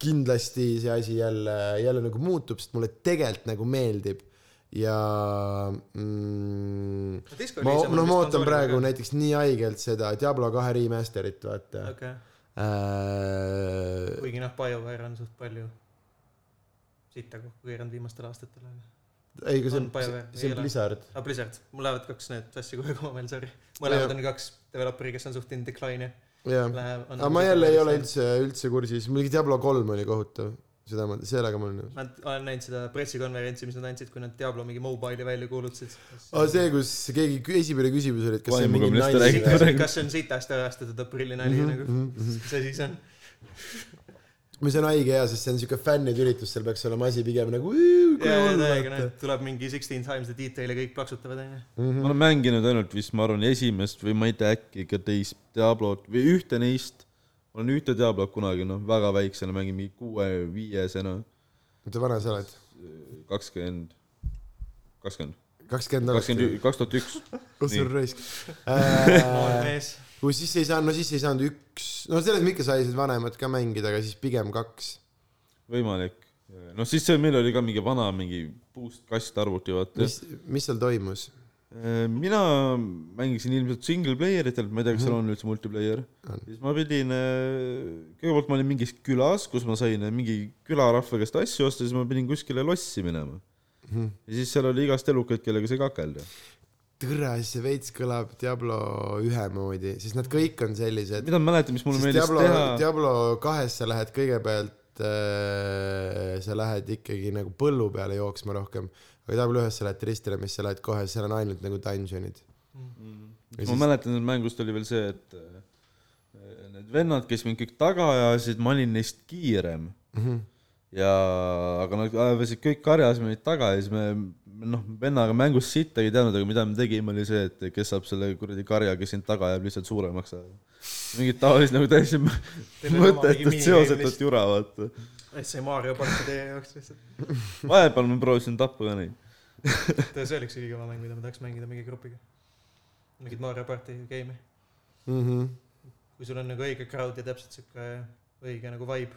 kindlasti see asi jälle, jälle nagu muutub, sest mulle tegelikult nagu meeldib ja mm, ma, no ma ootan praegu. näiteks nii haigelt seda Diablo kahe remaster'it, vaata okei, äh,. kuigi noh, BioWare on suht palju sitta kokku keeranud viimastel aastatel, aga. ei, aga see on see on. Blizzard. aga Blizzard, mul lähevad kaks need asja kogu aeg omavahel, sorry. mõlemad on kaks developeri, kes on suht in decline'i. jah, aga ma jälle ei ole. üldse, üldse kursis, muidugi Diablo kolm oli kohutav, seda ma, sellega ma olen nõus. ma olen näinud seda pressikonverentsi, mis nad andsid, kui nad Diablo mingi mobile'i välja kuulutasid. aa, see, kus keegi, esimene küsimus oli, et kas see on mingi või kas see on sitast ajastatud aprillinali Mhm, nagu, mhm, mhm. mis asi see on? mis on haige hea, sest see on siuke fännide üritus, seal peaks olema asi pigem nagu tuleb mingi sixteen times the detail ja kõik plaksutavad, onju. Ma olen mänginud ainult vist, ma arvan, esimest või ma ei tea, äkki ka teist Diablot või ühte neist. Ma olen ühte Diablot kunagi, noh, väga väiksena mängin mingi kuue-viiesena, oota, vana sa oled? kakskümmend, kakskümmend, kakskümmend aastat. kakskümmend, kaks tuhat üks. kus sul raisk äh,? kui siis ei saanud, no siis ei saanud üks, no selles mõttes ikka sai siis vanemat ka mängida, aga siis pigem kaks. võimalik. noh, siis see, meil oli ka mingi vana mingi puust kastarvuti, vaata. mis, mis seal toimus? Mina mängisin ilmselt single player itel, ma ei tea, kas seal on üldse multiplayer. Siis ma pidin, kõigepealt ma olin mingis külas, kus ma sain äh, mingi külarahva käest asju osta, siis ma pidin kuskile lossi minema. Mhm. ja siis seal oli igast elukaid, kellega sai kakelda. türa, see veits kõlab Diablo ühe moodi, sest nad kõik on sellised. mida ma mäletan, mis mulle meeldis Diablo, teha. Diablo kahes sa lähed kõigepealt äh,, sa lähed ikkagi nagu põllu peale jooksma rohkem, aga sa lähed ristile, mis sa lähed kohe, seal on ainult nagu dungeonid. Ja ma siis- mäletan, et mängust oli veel see, et äh, need vennad, kes mind kõik taga ajasid, ma olin neist kiirem Mhm. ja, aga nad ajasid kõik karjas meid taga ja siis me, noh, vennaga mängus sittagi ei teadnud, aga mida me tegime, oli see, et kes saab selle kuradi karja, kes sind taga ajab, lihtsalt suuremaks ajada. mingit taolist nagu täiesti mõttetut seosetut jura, vaata. See Mario party teie jaoks lihtsalt. vahepeal ma proovisin tappa ka neid. tead, see oleks ülikõva mäng, mida ma tahaks mängida mingi grupiga. mingit Mario party game'i. Mhm. kui sul on nagu õige crowd ja täpselt sihuke õige nagu vibe,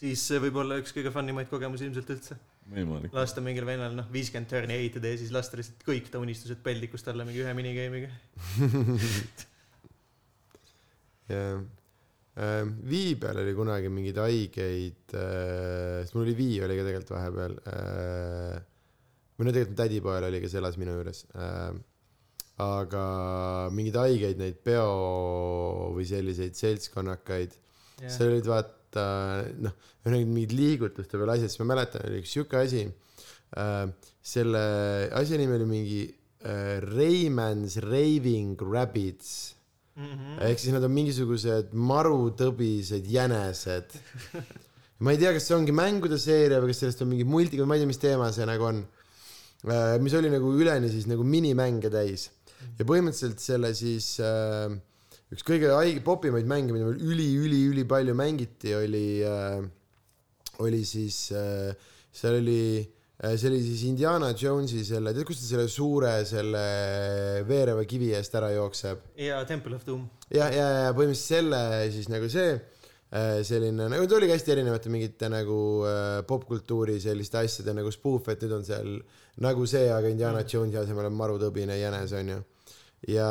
siis see võib olla üks kõige fun imaid kogemusi ilmselt üldse. võimalik. lasta mingil vennal noh, viiskümmend turn'i ehitada ja siis lasta lihtsalt kõik ta unistused peldikust alla mingi ühe minigame'iga. jah. Vii peal oli kunagi mingeid haigeid, sest mul oli Vii oli ka tegelikult vahepeal. või no tegelikult tädipoel oli, kes elas minu juures. aga mingeid haigeid neid peo või selliseid seltskonnakaid, seal olid vaata noh, mingid liigutuste peal asjad, siis ma mäletan, oli üks sihuke asi. selle asja nimi oli mingi Raymond's Raving Rabbits Mhm. ehk siis nad on mingisugused marutõbised jänesed. ma ei tea, kas see ongi mängude seeria või kas sellest on mingi multika, ma ei tea, mis teema see nagu on. mis oli nagu üleni siis nagu minimänge täis ja põhimõtteliselt selle siis äh, üks kõige haige popimaid mänge, mida meil üli-üli-üli palju mängiti, oli äh,, oli siis äh,, seal oli äh, see oli siis Indiana Jonesi selle, tead, kus ta selle suure selle veereva kivi eest ära jookseb? ja Temple of Doom. ja, ja, ja põhimõtteliselt selle siis nagu see äh, selline nagu ta oligi hästi erinevate mingite nagu äh, popkultuuri selliste asjade nagu spoof, et nüüd on seal nagu see, aga Indiana Jonesi asemel on marutõbine jänes onju. ja,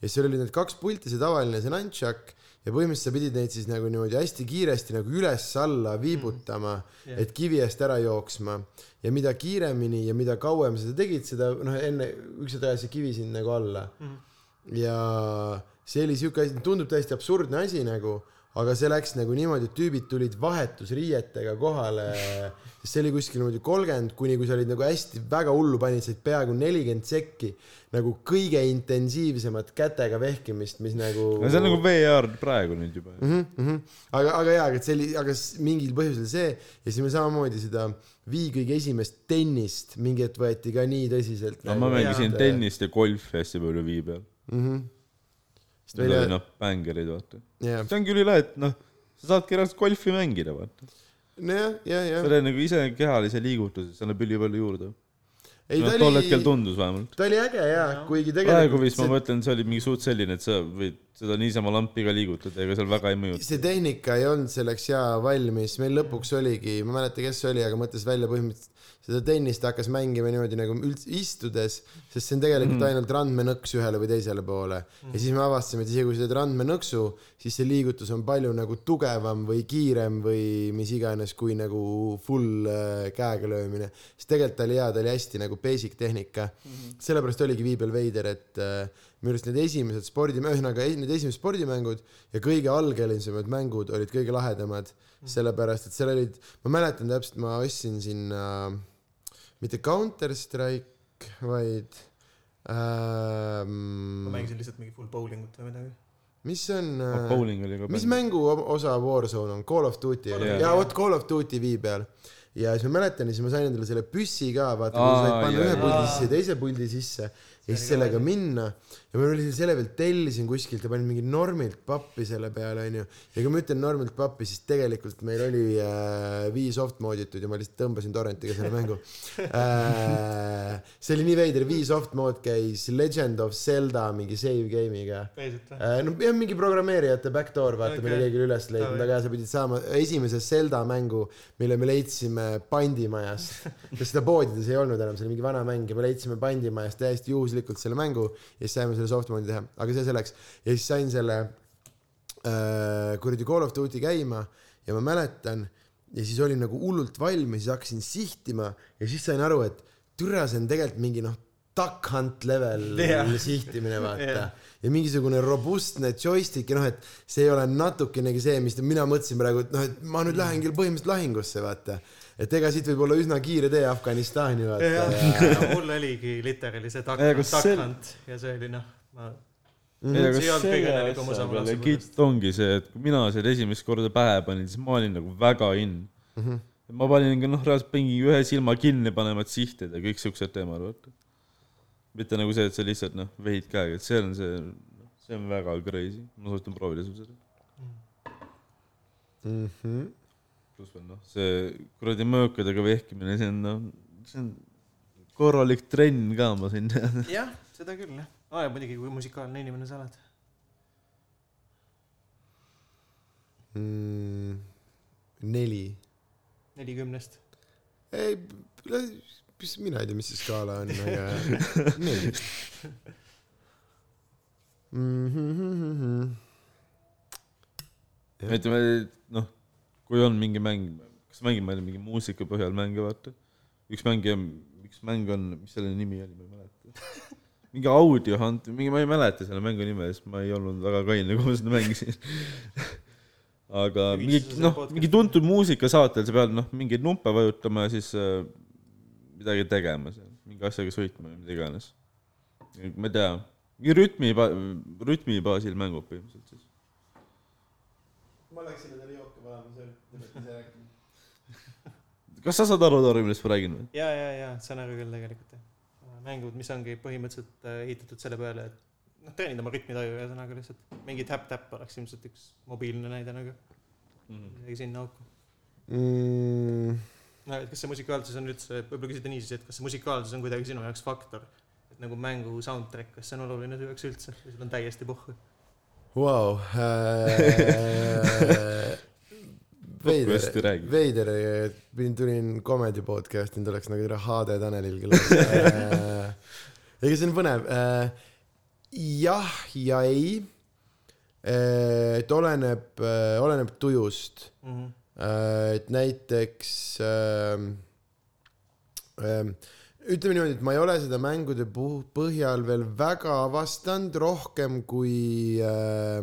ja seal olid need kaks pulti, see tavaline, see nunchuck ja põhimõtteliselt sa pidid neid siis nagu niimoodi hästi kiiresti nagu üles-alla viibutama mm, Jah. et kivi eest ära jooksma. Ja mida kiiremini ja mida kauem seda tegid, seda noh, enne ükskord ajas see kivi sind nagu alla. Ja see oli siuke asi, tundub täiesti absurdne asi nagu, aga see läks nagu niimoodi, et tüübid tulid vahetusriietega kohale, sest see oli kuskil niimoodi kolmkümmend kuni kui sa olid nagu hästi väga hullu panid, said peaaegu nelikümmend sekki nagu kõige intensiivsemat kätega vehkimist, mis nagu no see on nagu VR praegu nüüd juba. mm. -hmm, mm -hmm. aga, aga jaa, aga see oli, aga mingil põhjusel see ja siis me samamoodi seda Vii kõige esimest tennist mingi hetk võeti ka nii tõsiselt. no ma mängisin tennist ja golfi hästi palju Wii peal. mm. -hmm. Sest meil olid noh, bängerid vaata. jah, see ongi ülilahe, et noh, sa saadki reaalselt golfi mängida, vaata. nojah, ja, ja see oli nagu ise kehalise liigutuse, see annab ülipallu juurde. ei noh, ta tol hetkel oli, tundus vähemalt. ta oli äge jaa, kuigi praegu tegelikult vist ma see, mõtlen, see oli mingi suht selline, et sa võid seda niisama lampi ka liigutada, ega seal väga ei mõjuta. see tehnika ei olnud selleks jaa valmis, meil lõpuks oligi, ma ei mäleta, kes see oli, aga mõtles välja põhimõtteliselt seda tennist hakkas mängima niimoodi nagu üldse istudes, sest see on tegelikult Mhm. mm. ainult randmenõks ühele või teisele poole mm.. ja siis me avastasime, et isegi kui sa teed randmenõksu, siis see liigutus on palju nagu tugevam või kiirem või mis iganes, kui nagu full äh, käega löömine. sest tegelikult ta oli hea, ta oli hästi nagu basic tehnika mm. sellepärast oligi viibel veider, et äh, minu arust need esimesed spordi, ühesõnaga e- need esimesed spordimängud ja kõige algelisemad mängud olid kõige lahedamad mm., sellepärast et seal olid, ma mäletan täpselt, ma ostsin sinna äh, mitte Counter Strike, vaid ähm, ma mängisin lihtsalt mingi full bowling ut või midagi. mis on Ah, äh, mis mängu osa Warzone on, Call of Duty oli. Of, ja vot Call of Duty vii peal. ja siis ma mäletan siis ma sain endale selle püssi ka, vaata, sa said panna ühe puldi sisse ja teise puldi sisse, ja siis sellega minna ja ma olin selle pealt tellisin kuskilt ja panin mingi normilt pappi selle peale onju. Ja kui ma ütlen normilt pappi siis tegelikult meil oli äh, Wii soft mooditud ja ma lihtsalt tõmbasin torrentiga selle mängu. Äh, see oli nii veider Wii soft mood käis Legend of Zelda mingi save game'iga. Äh, no jah mingi programmeerijate backdoor vaata okay. Mille keegi oli üles leidnud aga sa pidid saama esimese Zelda mängu mille me leidsime pandimajast. Sest seda poodides ei olnud enam see oli mingi vana mäng ja me leidsime pandimajast täiesti juhuslikult selle mängu ja siis saime selle softmode'i teha aga see selleks. Ja siis sain selle äh, kuradi Call of Duty käima ja ma mäletan ja siis olin nagu hullult valmis ja hakkasin sihtima ja siis sain aru et türa see on tegelikult mingi noh duck hunt level Jah. sihtimine vaata. Jah. ja mingisugune robustne joystick ja noh et see ei ole natukenegi see mis mina mõtlesin praegu et noh et ma nüüd lähengi põhimõtteliselt lahingusse vaata. Et ega siit võib olla üsna kiire tee Afganistani vaata. Ja mul oligi literaali see Duck Hunt ja see oli noh, ma peale lapsepõlvest. kitt ongi see, et kui mina selle esimest korda pähe panin, siis ma olin nagu väga in mm. -hmm. ma panin ka noh, reaalselt mingi ühe silma kinni panema, et sihtida, kõik siuksed teemad, vaata. mitte nagu see, et sa lihtsalt noh, vehid käega, et see on see, see on väga crazy, ma soovitan proovida sul seda. mm. -hmm. pluss veel noh, see kuradi mõõkadega vehkimine, see on noh, see on korralik trenn ka, ma sain teada. jah, seda küll jah. Aa ja muidugi, kui musikaalne inimene sa oled. mm,. neli. nelikümnest. ei, mis mina ei tea, mis see skaala on, aga neli mm. -hmm. Ütleme, noh, kui on mingi mäng, kas mängime mingi muusika põhjal mänge, vaata. üks mäng, üks mäng on, mis selle nimi oli, ma ei mäleta. mingi audio hunt, mingi, ma ei mäleta selle mängu nime, sest ma ei olnud väga kaine, kui ma seda mängisin. aga mingi noh, mingi tuntud muusikasaatel sa pead noh, mingeid nuppe vajutama ja siis äh, midagi tegema seal, mingi asjaga sõitma või mida iganes. ma ei tea, mingi rütmi, rütmi baasil mängud põhimõtteliselt siis. ma läksin endale jooke valama, see oli, te peate ise rääkima. kas sa saad aru, Taro, millest ma räägin või? ja, ja, ja saan aru küll tegelikult jah. mängud, mis ongi põhimõtteliselt äh, ehitatud selle peale, et noh, treenida oma rütmitaju ühesõnaga lihtsalt. mingi täpp-täpp oleks ilmselt üks mobiilne näide nagu, midagi sinna auku. Mm, no et kas see musikaalsus on üldse, võib-olla küsida niiviisi, et kas see musikaalsus on kuidagi sinu jaoks faktor? et nagu mängu soundtrack, kas see on oluline su jaoks üldse või sul on täiesti pohhu? Vau. veider veider, pidin, tulin comedy podcast'i, nüüd oleks nagu tere HD Tanelil küll. ega see on põnev. jah ja ei. et oleneb, oleneb tujust. Mhm. et näiteks ähm, ütleme niimoodi, et ma ei ole seda mängude põhjal veel väga avastanud, rohkem kui äh,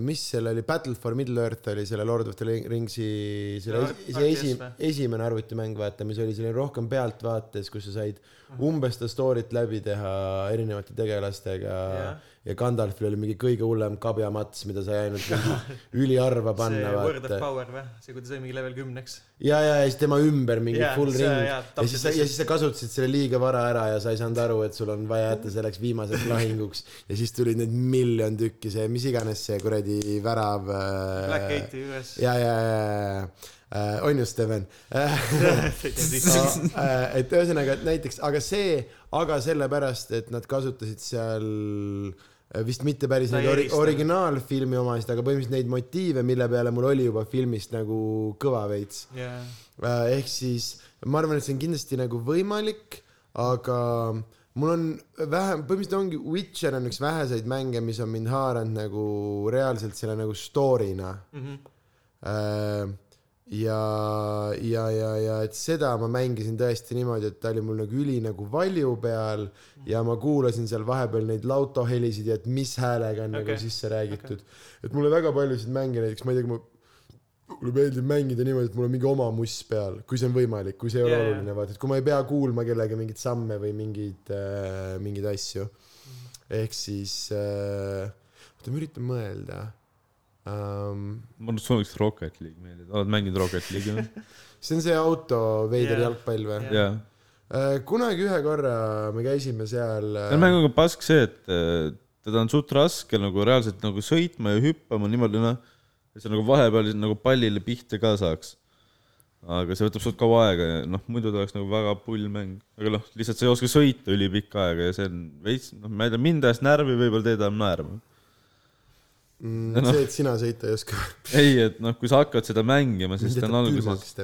mis seal oli, Battle for Middle Earth oli selle Lord of the Ringsi, selle esi- see esi, esimene arvutimäng, vaata, mis oli selline rohkem pealtvaates, kus sa said umbes seda story't läbi teha erinevate tegelastega Jah. ja Gandalfil oli mingi kõige hullem kabjamats, mida sai ainult üliharva see panna, Word of vaata. Power või? see, kui ta sai mingi level kümneks. ja, ja, ja siis tema ümber mingi Jaa, full see- ring ja täpselt siis sa, ja siis sa kasutasid selle liiga vara ära ja sa ei saanud aru, et sul on vaja jätta selleks viimaseks lahinguks ja siis tulid need miljon tükki, see mis iganes see kuradi värav. Black Gate'i juures. ja, ja, ja, ja, ja, on ju, Steven? et ühesõnaga, et näiteks, aga see, aga sellepärast, et nad kasutasid seal äh, vist mitte päris neid ei ori-, originaalfilmi omasid, aga põhimõtteliselt neid motiive, mille peale mul oli juba filmist nagu kõva veits. jaa, ehk siis ma arvan, et see on kindlasti nagu võimalik, aga mul on vähem, põhimõtteliselt ongi Witcher on üks väheseid mänge, mis on mind haaranud nagu reaalselt selle nagu story'na. Äh, ja, ja, ja, ja et seda ma mängisin tõesti niimoodi, et ta oli mul nagu üli nagu valju peal ja ma kuulasin seal vahepeal neid lautohelisid ja et mis häälega on okay. Nagu sisse räägitud okay.. et mulle väga paljusid mänge näiteks, ma ei tea, mulle meeldib mängida niimoodi, et mul on mingi oma muss peal, kui see on võimalik, kui see ei ole yeah. oluline, vaata, et kui ma ei pea kuulma kellegi mingeid samme või mingeid äh,, mingeid asju. ehk siis äh,, oota, ma üritan mõelda um,. et sulle võiks Rocket League meeldida, oled mänginud Rocket League'i või? see on see auto veider yeah. jalgpall või yeah.? jaa. kunagi ühe korra me käisime seal. selle mänguga on pask see, et äh, teda on suht raske nagu reaalselt nagu sõitma ja hüppama niimoodi noh, et sa nagu vahepeal nagu pallile pihta ka saaks. aga see võtab suht kaua aega ja noh, muidu ta oleks nagu väga pull mäng, aga noh, lihtsalt sa ei oska sõita ülipikka aega ja see on veits, noh, ma ei tea, mind ajas närvi, võib-olla teid ajab naerma. mm,. see, et sina sõita ei oska. ei, et noh, kui sa hakkad seda mängima, siis ta on alguses,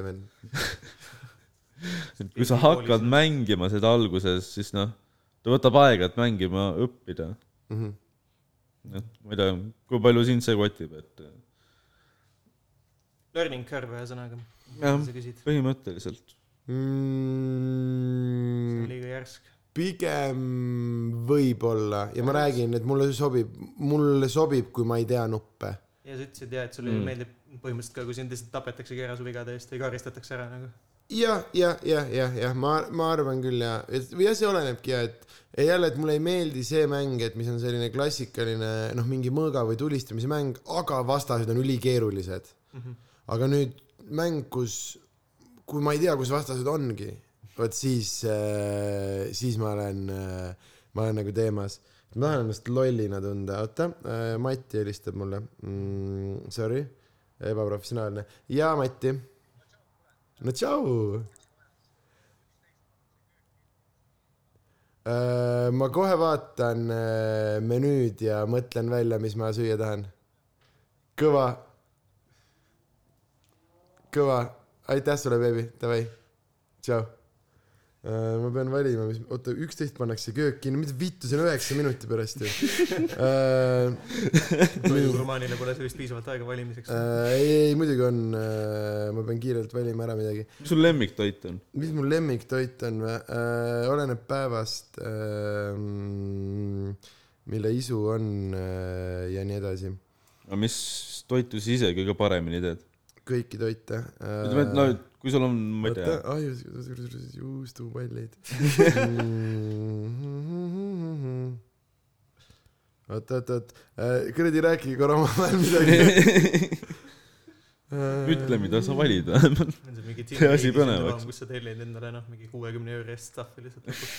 kui sa hakkad mängima seda alguses, siis noh, ta võtab aega, et mängima õppida. Mhm. et ma ei tea, kui palju sind see kotib, et Learning curve ühesõnaga, Jah. sa küsid, põhimõtteliselt. see on mm, liiga järsk. Pigem võib-olla ja ma räägin, et mulle sobib, mulle sobib, kui ma ei tea nuppe. ja sa ütlesid jah, et sulle Mm. mm. meeldib põhimõtteliselt ka, kui sind lihtsalt tapetaksegi ära su vigade eest või karistatakse ära nagu. jah, jah, jah, jah, jah, ma, ma arvan küll ja, et või jah, see olenebki ja et ja jälle, et mulle ei meeldi see mäng, et mis on selline klassikaline noh, mingi mõõga või tulistamise mäng, aga vastased on ülikeerulised. aga nüüd mäng, kus, kui ma ei tea, kus vastased ongi, vot siis, siis ma olen, ma olen nagu teemas. ma tahan ennast lollina tunda, oota, Mati helistab mulle mm,. Sorry, ebaprofessionaalne. jaa, Mati. no tšau. ma kohe vaatan äh, menüüd ja mõtlen välja, mis ma süüa tahan. kõva. kõva, aitäh sulle, beebi, davai, tšau. Ma pean valima, mis, oota, üksteist pannakse köök kinni, mida vittu, see on üheksa minuti pärast ju. toidugurmaanile pole sellist piisavalt aega valimiseks. Äh, ei, ei muidugi on, ma pean kiirelt valima ära midagi. mis sul lemmiktoit on? mis mu lemmiktoit on või? oleneb päevast, mille isu on äh, ja nii edasi. aga mis toitu sa ise kõige paremini teed? kõiki toite. ütleme, et no kui sul on, ma ei tea, oota, juustupallid. oot, oot, oot, kuradi rääkige korra omavahel midagi. ütle, mida sa valid. on see mingi See asi põnevaks. kus sa tellid endale noh, mingi kuuekümne euro eest stuff'i lihtsalt lõpuks.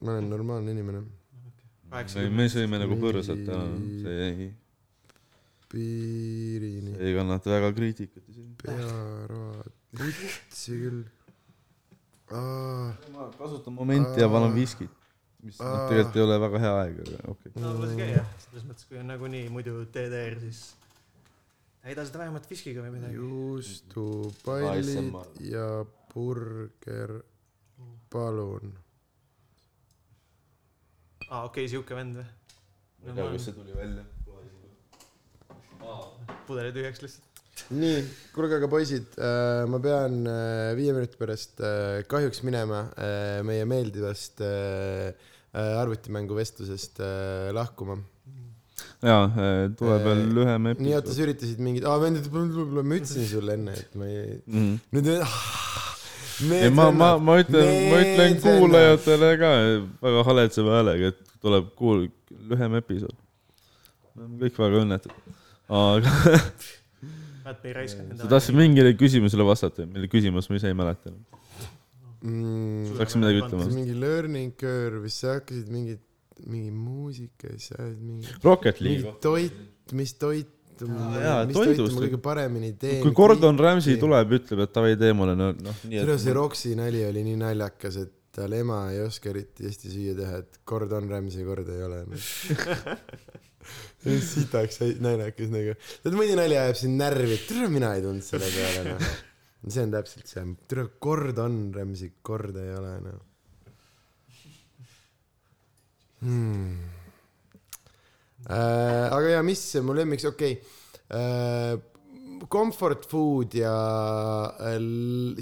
ma olen normaalne inimene. me sõime nagu põrsat täna, see ei, piirini, ei kannata väga kriitikat isegi. pearaad, putsi küll. ma kasutan momenti ja panen viskit, mis noh, tegelikult ei ole väga hea aeg, aga okei okay.. no las käia, selles mõttes, kui on nagunii muidu DDR, siis täida seda vähemalt viskiga või midagi. juustupallid ja burger, palun. aa, okei, siuke vend või? ma ei tea, kas see tuli välja. Pudeli tühjaks lihtsalt. nii, kuulge aga poisid, ma pean äh, viie minuti pärast äh, kahjuks minema äh, meie meeldivast äh, äh, arvutimänguvestlusest äh, lahkuma. jaa, tuleb veel lühem nii, oota, episood. sa üritasid mingit, aa, ma ütlesin sulle enne, et ma ei, Mhm. nüüd ei, ma, ma, ma ütlen, ma ütlen. kuulajatele ka väga haletseva häälega, et tuleb kuul-, lühem episood. me oleme kõik väga õnnetud. Aga me ei raiskanud sa tahtsid mingile küsimusele vastata, mille küsimust ma ise ei mäleta enam. mm,. Saaks midagi see ütlema? mingi learning curve, siis sa hakkasid mingit, mingi muusika ja siis sa ajad mingi, Rocket League. toit, mis toit, jaa, mis toitu toidust. ma kõige paremini teen. kui Gordon Ramsay. tuleb, ütleb, et davai, tee mulle no, noh, nii tere, see Roksi nali oli nii naljakas, et tal ema ei oska eriti hästi süüa teha, et Gordon Ramsay kord ei ole. sitaks naljakas nagu. tead, mõni nali ajab sind närvi, tere, mina ei tulnud selle peale, noh. see on täpselt see, tere, Gordon Ramsay kord ei ole, noh hmm.. Äh, aga ja mis mu lemmiks, okei okay. äh,. Comfort food ja äh,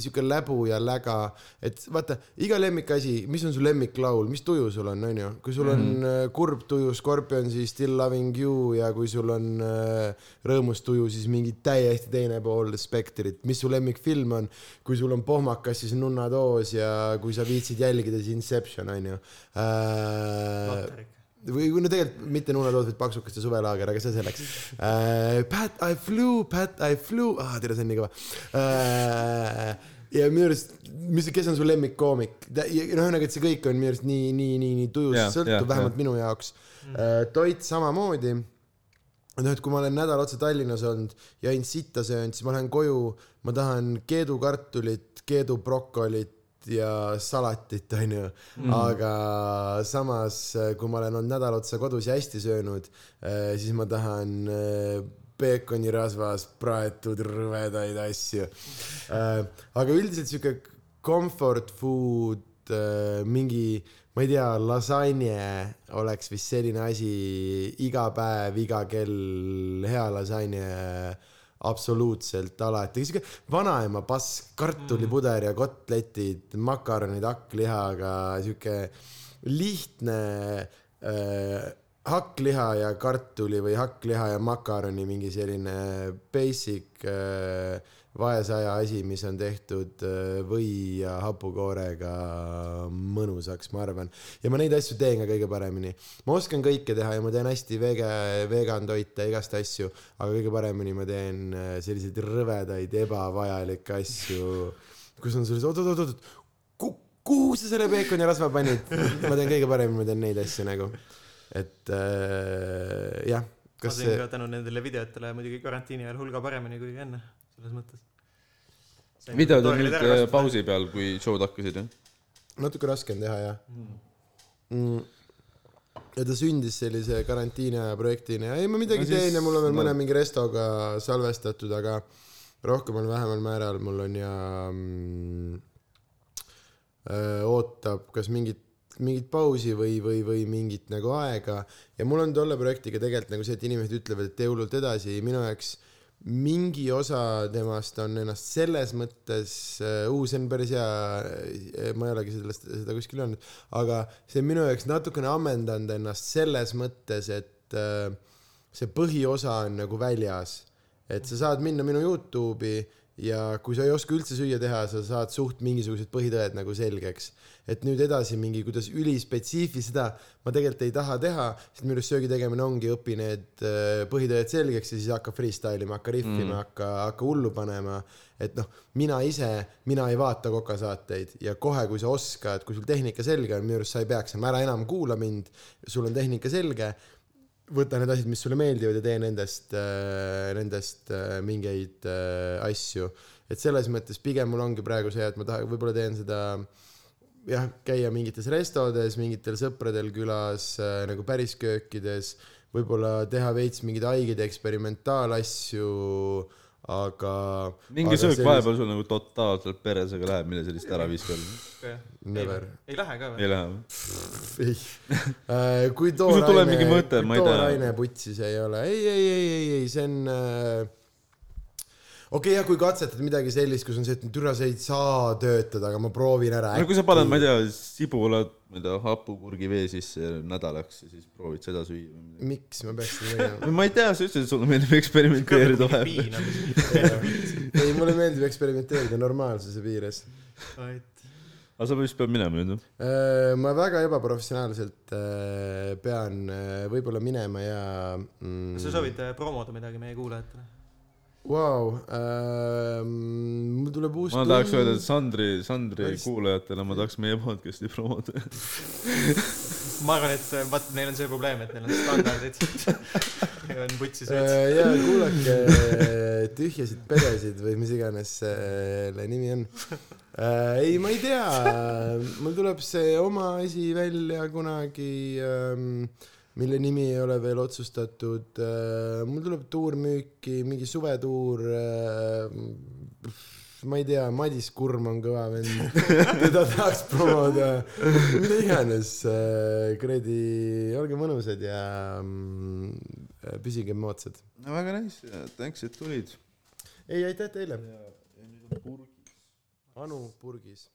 sihuke läbu ja läga, et vaata iga lemmikasi, mis on su lemmiklaul, mis tuju sul on, onju, kui sul on mm. äh, kurb tuju Scorpionsi Still loving you ja kui sul on äh, rõõmus tuju, siis mingi täiesti teine pool spektrit, mis su lemmikfilm on, kui sul on pohmakas, siis Nunnadoos ja kui sa viitsid jälgida, siis Inception onju äh,. või, no tegelikult mitte Nunadoos, vaid Paksukaste suvelaager, aga see selleks uh,. Pat I flew, Pat I flew, ah tere, see on nii kõva uh,. ja minu arust, mis, kes on su lemmikkoomik, noh, ühesõnaga, et see kõik on minu arust nii, nii, nii, nii tujus Jaa, yeah,, sõltub yeah, vähemalt yeah. minu jaoks mm.. toit samamoodi. noh, et kui ma olen nädal otsa Tallinnas olnud ja ainult sitta söönud, siis ma lähen koju, ma tahan keedukartulit, keedubrokolit ja salatit, onju mm.. aga samas, kui ma olen olnud nädal otsa kodus ja hästi söönud, siis ma tahan eh, peekonirasvas praetud rõvedaid asju. aga üldiselt sihuke comfort food, mingi, ma ei tea, lasanje oleks vist selline asi iga päev, iga kell, hea lasanje absoluutselt alati, sihuke vanaema pask, kartulipuder ja kotletid, makaronid hakklihaga, sihuke lihtne äh, hakkliha ja kartuli või hakkliha ja makaroni mingi selline basic äh, vaesaja asi, mis on tehtud äh, või ja hapukoorega mõnusaks, ma arvan. ja ma neid asju teen ka kõige paremini. ma oskan kõike teha ja ma teen hästi vege, vegan toite, igast asju, aga kõige paremini ma teen äh, selliseid rõvedaid ebavajalikke asju, kus on sellised oot-oot-oot, kuhu sa selle peekoni rasva panid? ma teen kõige paremini, ma teen neid asju nagu, et äh, jah, ma see ka tänu nendele videotele muidugi karantiini ajal hulga paremini kui enne, selles mõttes. videod on nüüd äh, pausi peal, kui show'd hakkasid, jah? natuke raske on teha jah mm.. ja ta sündis sellise karantiini aja projektina ja ei ma midagi No no siis- teen ja mul on veel no. mõne mingi restoga salvestatud, aga rohkemal vähemal määral mul on ja mm, öö, ootab kas mingit mingit pausi või, või, või mingit nagu aega ja mul on tolle projektiga tegelikult nagu see, et inimesed ütlevad, et tee hullult edasi, minu jaoks mingi osa temast on ennast selles mõttes uh,, see on päris hea, ma ei olegi sellest, seda kuskil öelnud, aga see on minu jaoks natukene ammendanud ennast selles mõttes, et uh, see põhiosa on nagu väljas. et sa saad minna minu Youtube'i ja kui sa ei oska üldse süüa teha, sa saad suht mingisugused põhitõed nagu selgeks. et nüüd edasi mingi, kuidas ülispetsiifi seda ma tegelikult ei taha teha, sest minu arust söögi tegemine ongi, õpi need äh, põhitõed selgeks ja siis hakka freestyle ima, hakka rihvima mm., hakka, hakka hullu panema. et noh, mina ise, mina ei vaata kokasaateid ja kohe, kui sa oskad, kui sul tehnika selge on, minu arust sa ei peaks, ära enam kuula mind, sul on tehnika selge võta need asjad, mis sulle meeldivad ja tee nendest, nendest äh, mingeid äh, asju. et selles mõttes pigem mul ongi praegu see, et ma tahan, võib-olla teen seda jah, käia mingites restodes, mingitel sõpradel külas äh, nagu päris köökides, võib-olla teha veits mingeid haigeid eksperimentaalasju, aga. mingi söök vahepeal sul nagu totaalselt peresega läheb, mille sa lihtsalt ära viskad. Never. ei lähe ka ei või? lähe või? ei, kui sul tuleb tooraine mingi, mõte, ma kui ei tooraine putsis ei ole, ei, ei, ei, ei, ei, see on äh, okei okay, jah, kui katsetad midagi sellist, kus on see, et türa see ei saa töötada, aga ma proovin ära. no kui sa paned, ma ei tea, sibulad, ma ei tea, hapukurgi vee sisse nädalaks ja siis proovid seda süüa või midagi. miks ma peaks seda tegema? ma ei tea, sa ütlesid, et sulle meeldib eksperimenteerida vahepeal. ei, mulle meeldib eksperimenteerida normaalsuse piires. aga sa vist pead minema nüüd, jah? Äh, ma väga ebaprofessionaalselt äh, pean äh, võib-olla minema ja mm, kas sa soovid promoda midagi meie kuulajatele? Vau, mul tuleb uus ma tahaks öelda, et Sandri, Sandri Päris- kuulajatele ma tahaks meie podcast'i promoda. ma arvan, et äh, vaat neil on see probleem, et neil on standardid. on putsi sööd. Äh, ja kuulake Tühjasid pedesid või mis iganes selle nimi on. ei, ma ei tea, mul tuleb see oma asi välja kunagi, mille nimi ei ole veel otsustatud. mul tuleb tuur müüki, mingi suvetuur. ma ei tea, Madis Kurm on kõva vend, teda tahaks promoda, mida iganes, kuradi, olge mõnusad ja mm, püsige moodsad. väga nice, thanks, et tulid. ei, aitäh teile. Anu purgis